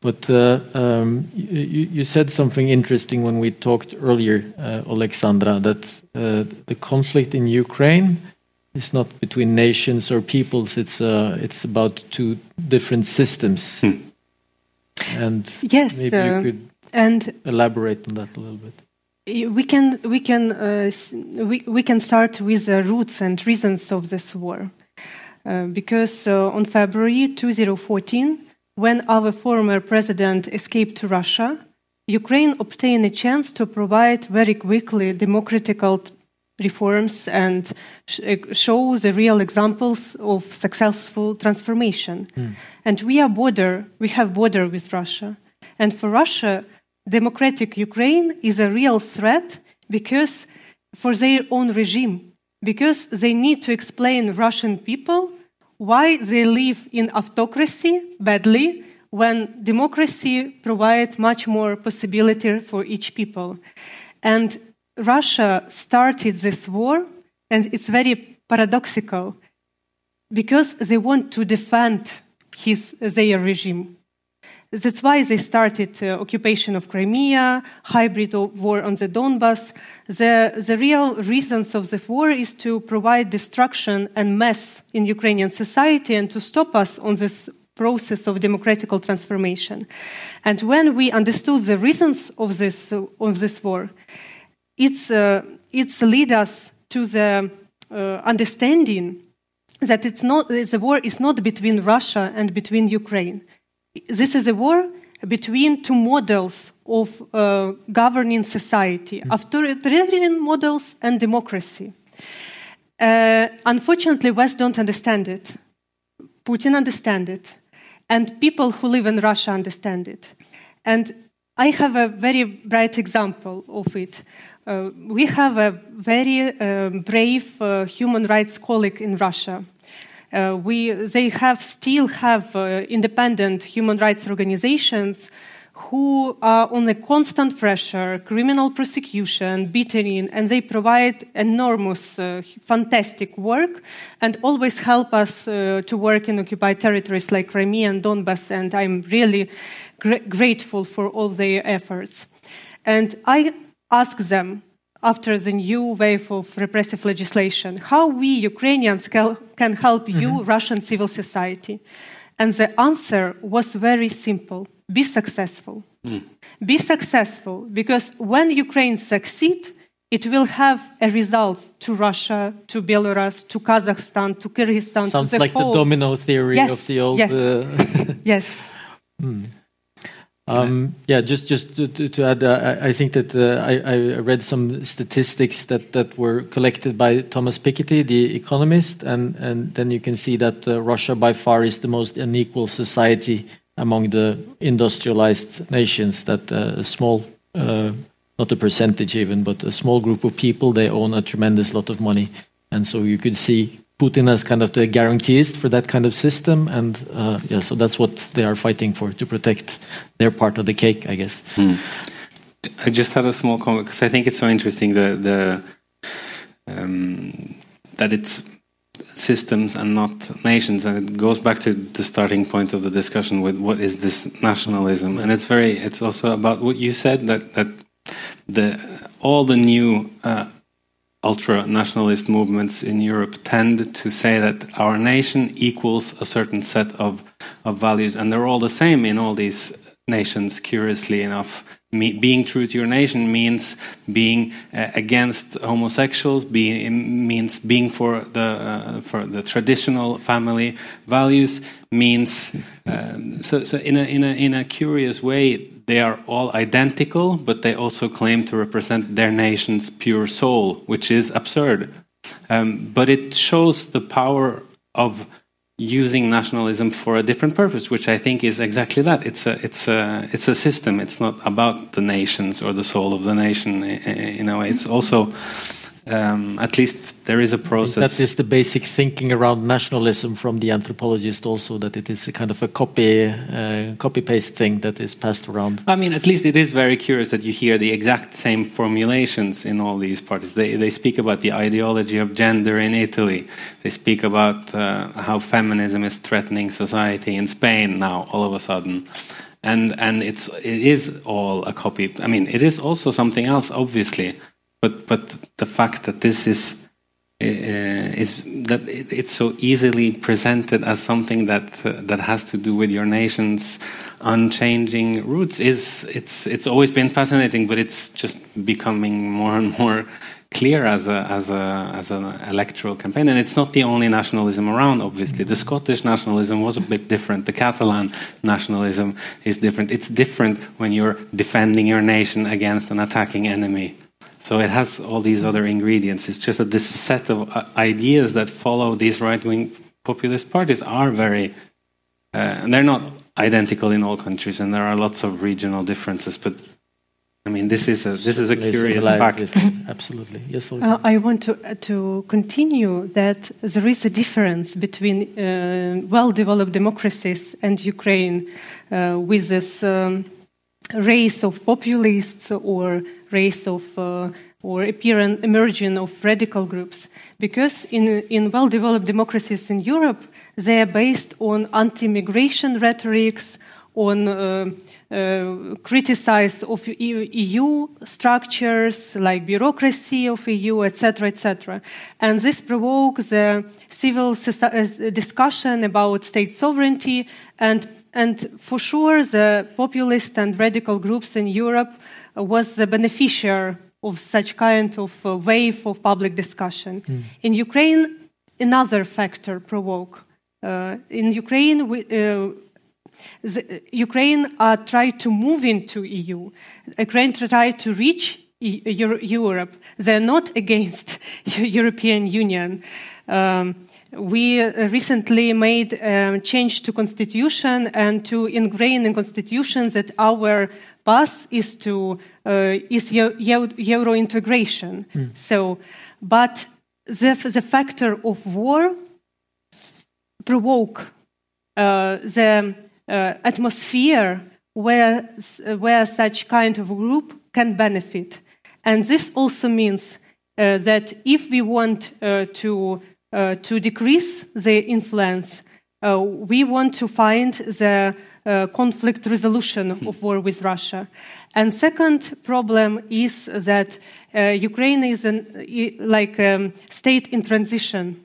But uh, um, you, you said something interesting when we talked earlier, uh, Alexandra, that uh, the conflict in Ukraine is not between nations or peoples; it's uh, it's about two different systems. Hmm. And Yes, maybe uh, you could and elaborate on that a little bit. we can we can uh, we, we can start with the roots and reasons of this war uh, because uh, on February 2014 when our former president escaped to Russia Ukraine obtained a chance to provide very quickly democratical reforms and sh- uh, show the real examples of successful transformation. And we are border we have border with Russia. And for Russia democratic Ukraine is a real threat because for their own regime, because they need to explain Russian people why they live in autocracy badly when democracy provides much more possibility for each people. And Russia started this war, and it's very paradoxical because they want to defend his, their regime. That's why they started uh, occupation of Crimea, hybrid war on the Donbas. The, the real reasons of the war is to provide destruction and mess in Ukrainian society and to stop us on this process of democratical transformation. And when we understood the reasons of this, of this war, it's, uh, it's lead us to the uh, understanding that it's not, the war is not between Russia and between Ukraine. This is a war between two models of uh, governing society authoritarian models and democracy. Uh, unfortunately, West don't understand it. Putin understand it, and people who live in Russia understand it. And I have a very bright example of it. Uh, we have a very um, brave uh, human rights colleague in Russia. Uh, we, they have still have uh, independent human rights organizations who are on a constant pressure, criminal prosecution, beating, and they provide enormous, uh, fantastic work and always help us uh, to work in occupied territories like Crimea and Donbass. And I'm really gra- grateful for all their efforts. And I ask them after the new wave of repressive legislation how we Ukrainians can help you, Russian civil society. And the answer was very simple be successful. Be successful because when Ukraine succeed, it will have a result to Russia, to Belarus, to Kazakhstan, to Kyrgyzstan, Sounds to the like whole. the domino theory Yes, of the old. yes. Uh, [laughs] Yes. Um, yeah, just just to, add, uh, I, think that uh, I, read some statistics that, that were collected by Thomas Piketty, the economist, and, and then you can see that uh, Russia by far is the most unequal society among the industrialized nations. That a small, not a percentage even, but a small group of people they own a tremendous lot of money, and so you could see Putin as kind of the guarantees for that kind of system, and uh, yeah, so that's what they are fighting for to protect their part of the cake, I guess. I just had a small comment because I think it's so interesting the the um, that it's systems and not nations, and it goes back to the starting point of the discussion with what is this nationalism, and it's very it's also about what you said that that the all the new uh, ultra nationalist movements in Europe tend to say that our nation equals a certain set of, of values, and they're all the same in all these nations, curiously enough. Me, being true to your nation means being uh, against homosexuals, being, means being for the, uh, for the traditional family values, means. Um, so, so in, a, in, a, in a curious way, they are all identical, but they also claim to represent their nation's pure soul, which is absurd. Um, but it shows the power of using nationalism for a different purpose, which I think is exactly that. It's a, it's a, it's a system. It's not about the nations or the soul of the nation in a way. It's also um, at least there is a process. That is the basic thinking around nationalism from the anthropologist, also that it is a kind of a copy uh, copy paste thing that is passed around. I mean, at least it is very curious that you hear the exact same formulations in all these parties. They they speak about the ideology of gender in Italy. They speak about uh, how feminism is threatening society in Spain now. All of a sudden and and it's it is all a copy. I mean, it is also something else, obviously, but but the fact that this is uh, is that it's so easily presented as something that uh, that has to do with your nation's unchanging roots is it's it's always been fascinating, but it's just becoming more and more clear as a as a as an electoral campaign. And it's not the only nationalism around. Obviously, the Scottish nationalism was a bit different. The Catalan nationalism is different. It's different when you're defending your nation against an attacking enemy. So it has all these other ingredients. It's just that this set of uh, ideas that follow these right wing populist parties are very, uh, and they're not identical in all countries, and there are lots of regional differences. But I mean, this is a this is a curious fact. [laughs] Absolutely, yes. Uh, I want to uh, to continue that there is a difference between uh, well-developed democracies and Ukraine uh, with this. Um, race of populists or race of uh, or appearance emerging of radical groups because in in well-developed democracies in Europe they are based on anti-migration rhetorics on uh, uh, criticize of EU structures like bureaucracy of EU, etc., etc. And this provokes a civil uh, discussion about state sovereignty and and for sure, the populist and radical groups in Europe was the beneficiary of such kind of uh, wave of public discussion. Mm. In Ukraine, another factor provoke. Uh, in Ukraine, we, uh, the, Ukraine uh, tried to move into EU. Ukraine tried to reach e Europe. They're not against [laughs] European Union. Um, we recently made a change to constitution and to ingrain in constitution that our path is to uh, is euro integration. Mm. So, but the, the factor of war provoke uh, the uh, atmosphere where where such kind of group can benefit, and this also means uh, that if we want uh, to uh, to decrease the influence, uh, we want to find the uh, conflict resolution hmm. of war with Russia. And second problem is that Ukraine is an, like a um, state in transition.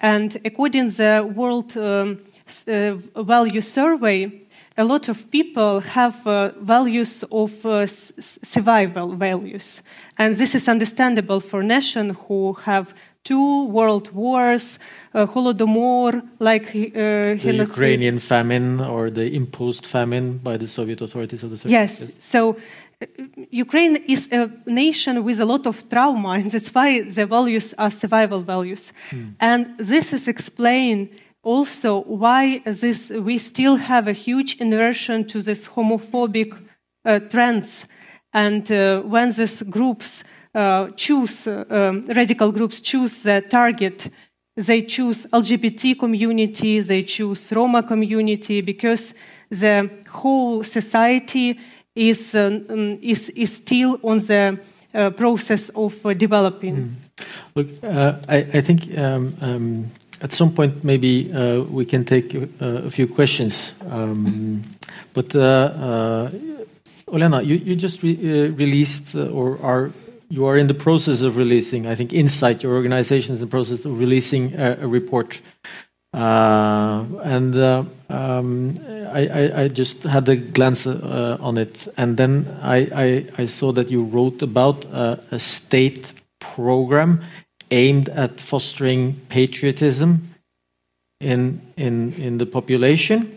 And according to the World um, Value Survey, a lot of people have uh, values of uh, survival values. And this is understandable for nations who have two world wars, uh, Holodomor, like uh, the Ukrainian famine or the imposed famine by the Soviet authorities of the Soviet yes. yes. So uh, Ukraine is a nation with a lot of trauma, and that's why the values are survival values. Hmm. And this is explained also why this we still have a huge inversion to this homophobic uh, trends, and uh, when these groups choose, uh, um, radical groups choose the target. They choose LGBT community, they choose Roma community because the whole society is, uh, um, is, is still on the uh, process of uh, developing. Mm. Look, uh, I, I, think um, um, at some point maybe we can take a few questions. Um, but Olena, you, you just re released or are you are in the process of releasing. I think Insight, your organization, is in the process of releasing a, a report. Uh, and uh, um, I, I, I, just had a glance uh, on it, and then I, I, saw that you wrote about a state program aimed at fostering patriotism in in in the population.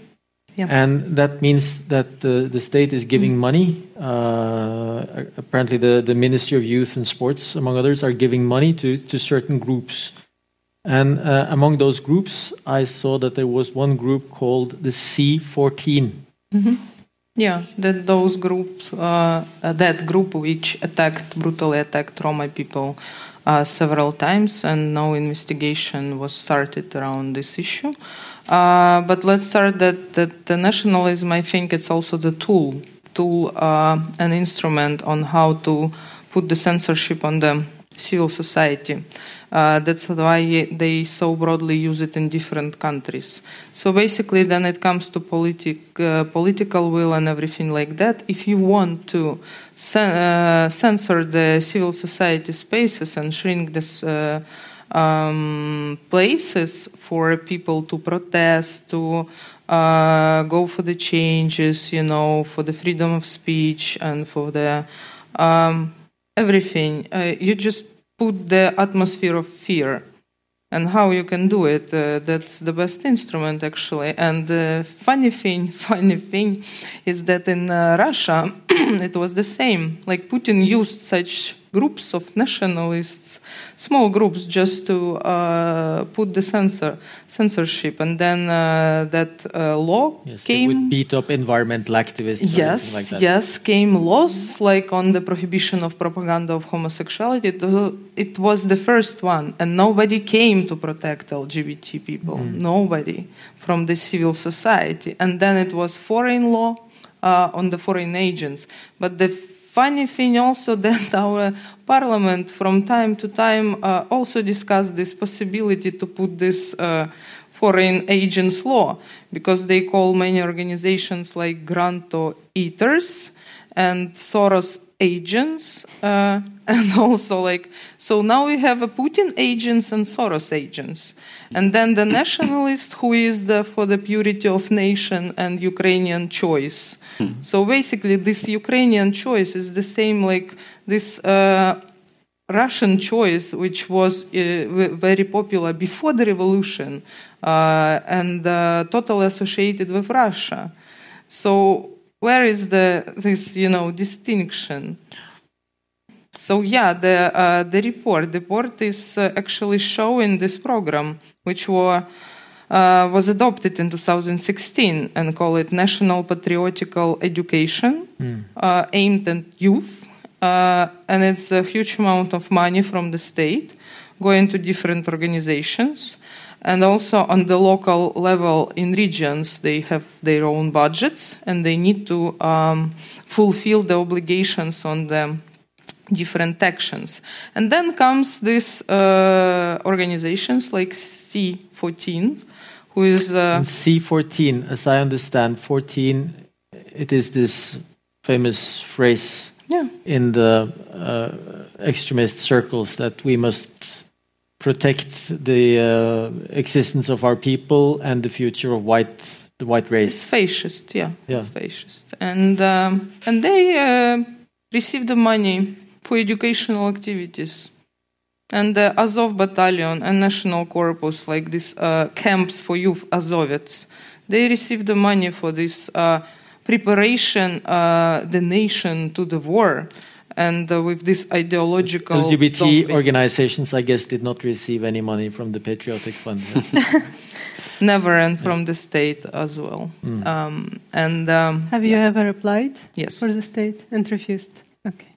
Yeah. And that means that the, the state is giving mm. money. Uh, apparently, the, the Ministry of Youth and Sports, among others, are giving money to, to certain groups. And uh, among those groups, I saw that there was one group called the C14. Mm-hmm. Yeah, that those groups, uh, that group which attacked, brutally attacked Roma people uh, several times, and no investigation was started around this issue. Uh, but let's start that, that the nationalism, I think it's also the tool, tool, uh, an instrument on how to put the censorship on the civil society. Uh, that's why they so broadly use it in different countries. So basically, then it comes to politic, uh, political will and everything like that. If you want to uh, censor the civil society spaces and shrink this. Um, places for people to protest, to uh, go for the changes, you know, for the freedom of speech and for the um, everything. Uh, you just put the atmosphere of fear and how you can do it uh, that's the best instrument actually and the funny thing [laughs] funny thing is that in uh, russia [clears throat] it was the same like putin used such groups of nationalists small groups just to uh, put the censor censorship, and then uh, that uh, law yes, came. would beat up environmental activists. Yes, like yes, came laws like on the prohibition of propaganda of homosexuality. It, it was the first one, and nobody came to protect LGBT people. Mm. Nobody from the civil society, and then it was foreign law. Uh, on the foreign agents. But the funny thing also [laughs] that our parliament from time to time uh, also discussed this possibility to put this uh, foreign agents law because they call many organizations like granto eaters and soros agents uh, [laughs] and also like so now we have a putin agents and soros agents. And then the nationalist who is the, for the purity of nation and ukrainian choice. Hmm. so basically this ukrainian choice is the same like this uh, russian choice which was uh, very popular before the revolution uh, and uh, totally associated with russia. So where is the this you know distinction? So yeah the uh, the report. The report is uh, actually showing this program which were uh, was adopted in 2016 and call it national patriotical education mm. aimed at youth uh, and it's a huge amount of money from the state going to different organizations and also on the local level in regions they have their own budgets and they need to um, fulfill the obligations on the different actions and then comes these uh, organizations like c14 who is uh, c14 as i understand 14 it is this famous phrase yeah. in the uh, extremist circles that we must protect the uh, existence of our people and the future of white the white race. It's fascist, yeah, yeah. It's fascist, and um, and they uh, receive the money for educational activities. And the Azov battalion and National Corpus, like these uh, camps for youth Azovets, they receive the money for this uh, preparation, uh, the nation to the war and uh, with this ideological LGBT zombie. organizations, I guess, did not receive any money from the Patriotic Fund. [laughs] Never, and from the state as well. Mm. Um, and um, have you ever applied? Yes. For the state and refused. Okay.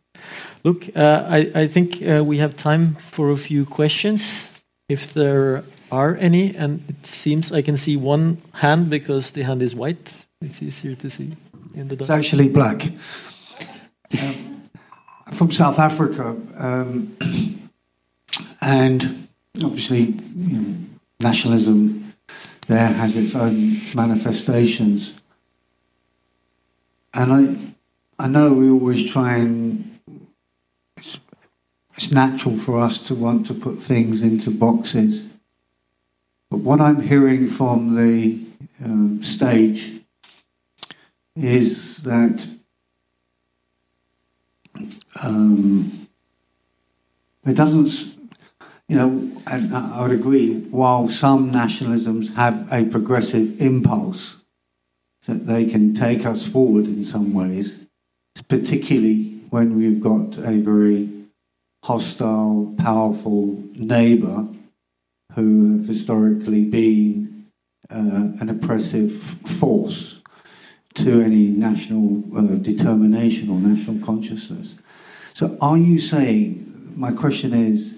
Look, uh, I, I, think uh, we have time for a few questions, if there are any. And it seems I can see one hand because the hand is white. It's easier to see in the dark. It's actually black. Um, [laughs] from South Africa, um, and obviously you know, nationalism there has its own manifestations. And I, I know we always try and it's natural for us to want to put things into boxes. But what I'm hearing from the um, stage is that um, it doesn't, you know, and I would agree, while some nationalisms have a progressive impulse that they can take us forward in some ways, particularly when we've got a very hostile, powerful neighbour who have historically been uh, an oppressive force to any national uh, determination or national consciousness. So, are you saying, my question is,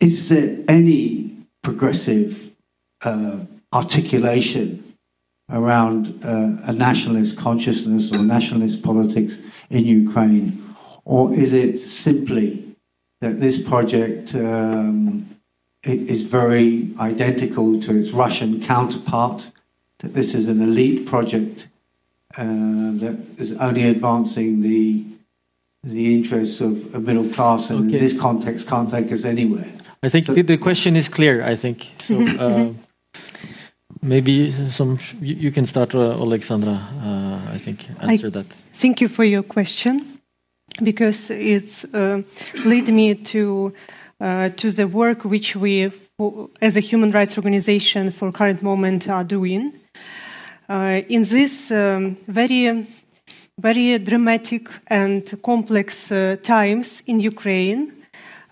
is there any progressive uh, articulation around uh, a nationalist consciousness or nationalist politics in Ukraine? Or is it simply that this project um, is very identical to its Russian counterpart, that this is an elite project uh, that is only advancing the the interests of a middle class, and Okay. in this context can't take us anywhere. I think So- the, the question is clear. I think so. Uh, [laughs] maybe some you, you can start, uh, Alexandra. Uh, I think answer that. Thank you for your question because it's uh, lead me to uh, to the work which we, as a human rights organization, for current moment are doing. Uh, in this um, very very dramatic and complex uh, times in Ukraine,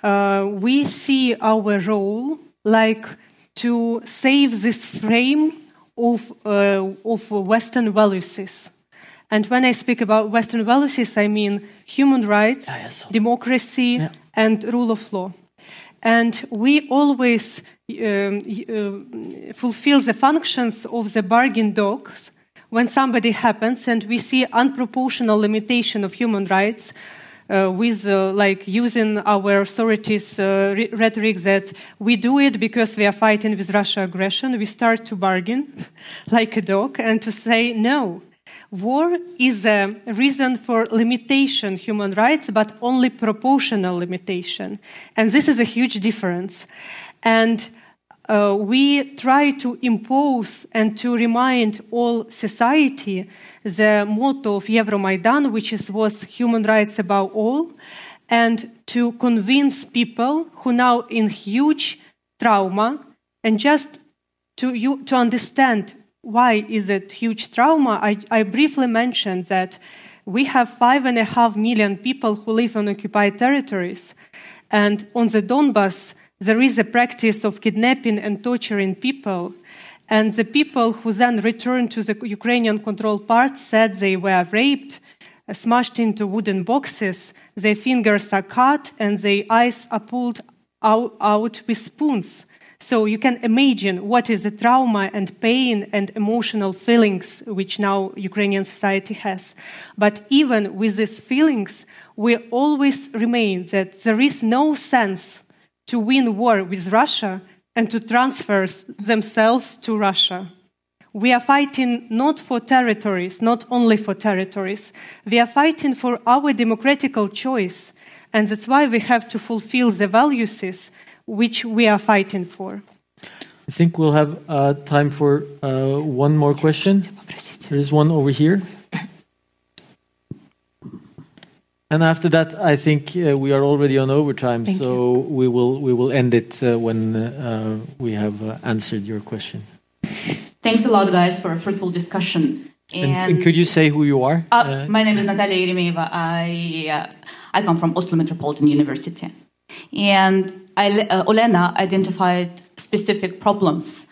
uh, we see our role like to save this frame of, uh, of Western values. And when I speak about Western values, I mean human rights, so- democracy, Yeah. and rule of law. And we always um, uh, fulfill the functions of the bargain dogs when somebody happens and we see unproportional limitation of human rights uh, with uh, like using our authorities uh, re- rhetoric that we do it because we are fighting with Russia aggression, we start to bargain [laughs] like a dog and to say no. War is a reason for limitation human rights, but only proportional limitation. And this is a huge difference. And uh, we try to impose and to remind all society the motto of Euromaidan, which is, was human rights above all, and to convince people who now in huge trauma and just to you to understand why is it huge trauma? I, I briefly mentioned that we have five and a half million people who live on occupied territories. And on the donbass there is a practice of kidnapping and torturing people. And the people who then returned to the ukrainian controlled parts said they were raped smashed into wooden boxes their fingers are cut and their eyes are pulled out, out with spoons so you can imagine what is the trauma and pain and emotional feelings which now Ukrainian society has. But even with these feelings, we always remain that there is no sense to win war with Russia and to transfer themselves to Russia. We are fighting not for territories, not only for territories. We are fighting for our democratical choice. And that's why we have to fulfill the values which we are fighting for. I think we'll have uh, time for uh, one more question. There is one over here. And after that, I think uh, we are already on overtime, Thank so we will we will end it uh, when uh, we have uh, answered your question. Thanks a lot, guys, for a fruitful discussion. And, and could you say who you are? Uh, my name is Natalia Yeremeyeva. I, uh, I come from Oslo Metropolitan University. And I, Olena identified specific problems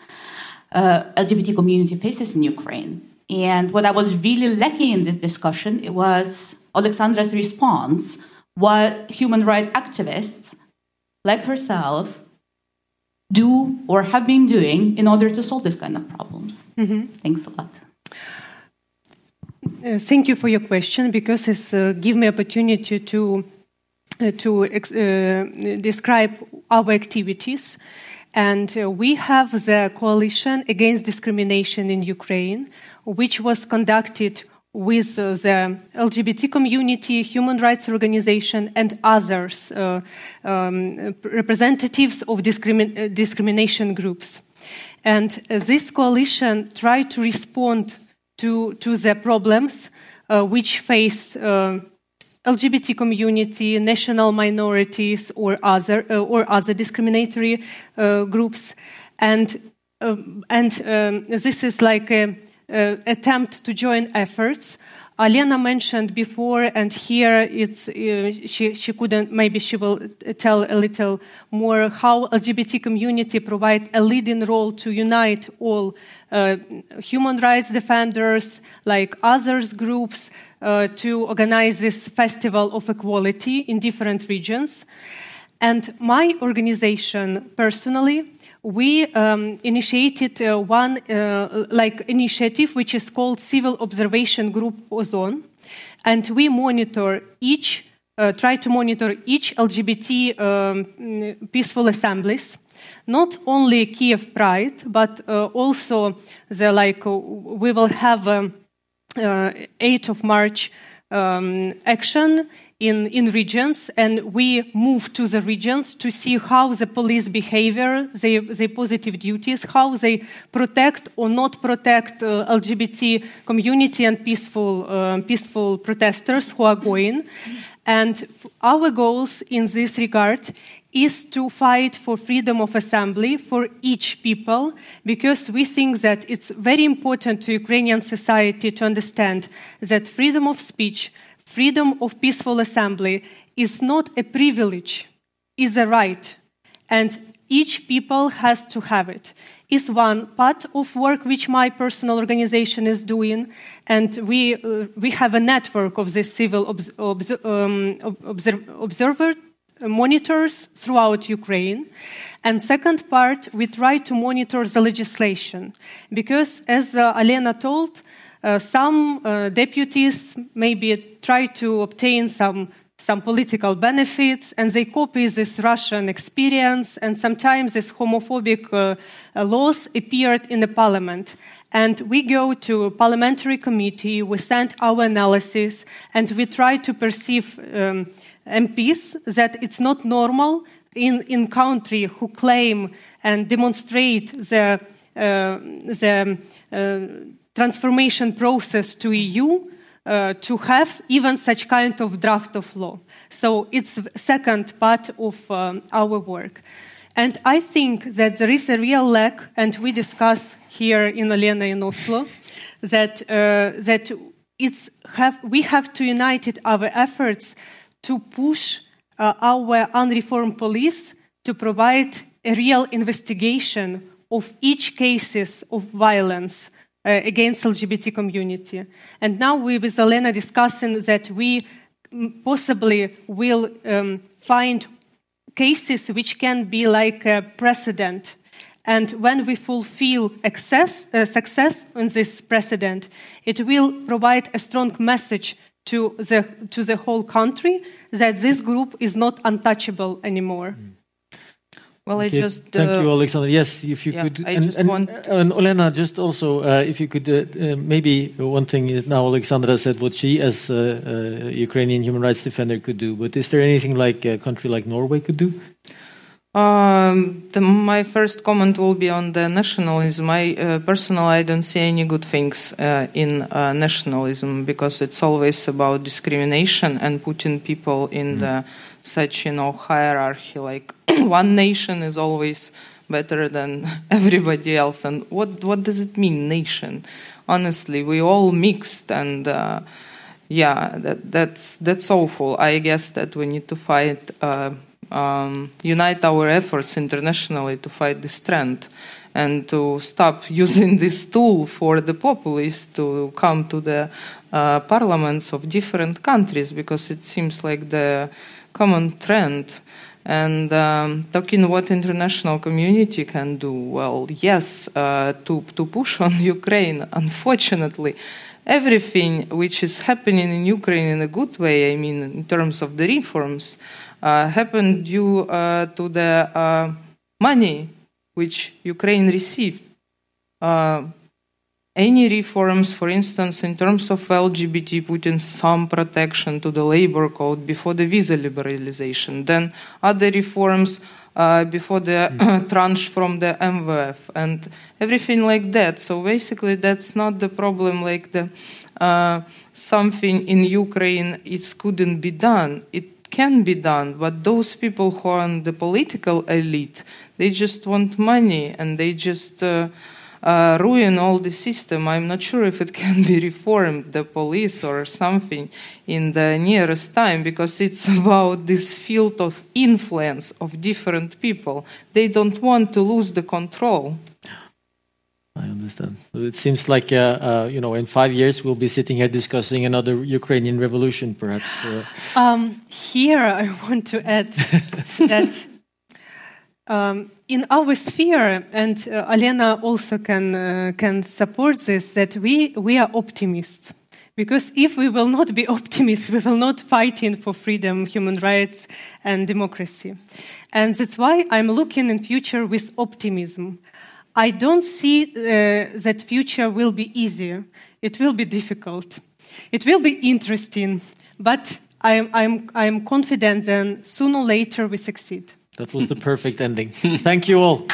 uh, LGBT community faces in Ukraine. And what I was really lacking in this discussion it was Alexandra's response, what human rights activists like herself do or have been doing in order to solve this kind of problems. Thanks a lot. Uh, thank you for your question because it's uh, give me opportunity to uh, to uh, describe our activities. And uh, we have the coalition against discrimination in Ukraine, which was conducted with uh, the LGBT community, human rights organization, and others, uh, um, representatives of discrimin- uh, discrimination groups. And uh, this coalition tried to respond to, to the problems which face LGBT community, national minorities, or other uh, or other discriminatory uh, groups, and um, and um, this is like a, a attempt to join efforts. Alena mentioned before, and here it's uh, she she couldn't. Maybe she will tell a little more how LGBT community provide a leading role to unite all uh, human rights defenders, like others groups, uh, to organize this festival of equality in different regions. And my organization personally, we um, initiated uh, one uh, like initiative which is called Civil Observation Group Ozone, and we monitor each, uh, try to monitor each LGBT um, peaceful assemblies. Not only Kiev Pride, but uh, also the like uh, we will have. Um, uh, 8th of March um, action in, in regions, and we move to the regions to see how the police behavior, their, their positive duties, how they protect or not protect uh, LGBT community and peaceful, uh, peaceful protesters who are going. And our goals in this regard is to fight for freedom of assembly for each people because we think that it's very important to Ukrainian society to understand that freedom of speech, freedom of peaceful assembly is not a privilege, is a right. And each people has to have it. Is one part of work which my personal organization is doing, and we uh, we have a network of this civil obs- obs- um, observ- observer monitors throughout Ukraine. And second part, we try to monitor the legislation because, as uh, Alena told, uh, some uh, deputies maybe try to obtain some some political benefits and they copy this Russian experience and sometimes these homophobic uh, laws appeared in the parliament. And we go to a parliamentary committee, we send our analysis, and we try to perceive um, MPs that it's not normal in in country who claim and demonstrate the uh, the uh, transformation process to EU uh, to have even such kind of draft of law. So it's second part of um, our work. And I think that there is a real lack, and we discuss here in Olena in Oslo, that uh, that it's have we have to unite our efforts to push uh, our unreformed police to provide a real investigation of each cases of violence against LGBT community. And now we with Elena discussing that we possibly will um, find cases which can be like a precedent. And when we fulfill access, uh, success in this precedent, it will provide a strong message to the, to the whole country that this group is not untouchable anymore. Mm. Well, I Okay, just. Thank uh, you, Alexander. Yes, if you yeah, could. I and, just and, want- and Olena, just also, uh, if you could, uh, uh, maybe one thing is now Alexandra said what she, as a, Ukrainian human rights defender, could do. But is there anything like a country like Norway could do? Um, the, my first comment will be on the nationalism. I uh, personally, I don't see any good things uh, in uh, nationalism because it's always about discrimination and putting people in the such you know hierarchy. Like [clears throat] one nation is always better than [laughs] everybody else. And what what does it mean, nation? Honestly, we all mixed and. Uh, yeah, that, that's that's awful. I guess that we need to fight, uh, um, unite our efforts internationally to fight this trend, and to stop [laughs] using this tool for the populists to come to the uh, parliaments of different countries because it seems like the common trend. And um, talking what international community can do, well, yes, uh, to to push on [laughs] Ukraine. Unfortunately, everything which is happening in Ukraine in a good way, I mean, in terms of the reforms, uh, happened due uh, to the uh, money which Ukraine received. Any reforms, for instance, in terms of LGBT, putting some protection to the labor code before the visa liberalization, then other reforms uh, before the [clears throat] tranche from the MVF and everything like that. So basically, that's not the problem. Like the uh, something in Ukraine, it couldn't be done. It can be done, but those people who are in the political elite, they just want money and they just. Uh, uh, ruin all the system. I'm not sure if it can be reformed, the police or something, in the nearest time, because it's [laughs] about this field of influence of different people. They don't want to lose the control. I understand. So it seems like, uh, uh, you know, in five years we'll be sitting here discussing another Ukrainian revolution, perhaps. Uh, Um, here, I [laughs] want to add that um, in our sphere, and uh, Alena also can uh, can support this, that we we are optimists. Because if we will not be [laughs] optimists, we will not fighting for freedom, human rights, and democracy. And that's why I'm looking in future with optimism. I don't see uh, that future will be easier. It will be difficult. It will be interesting, but I'm, I'm, I'm confident that sooner or later we succeed. That was the perfect ending. Thank you all.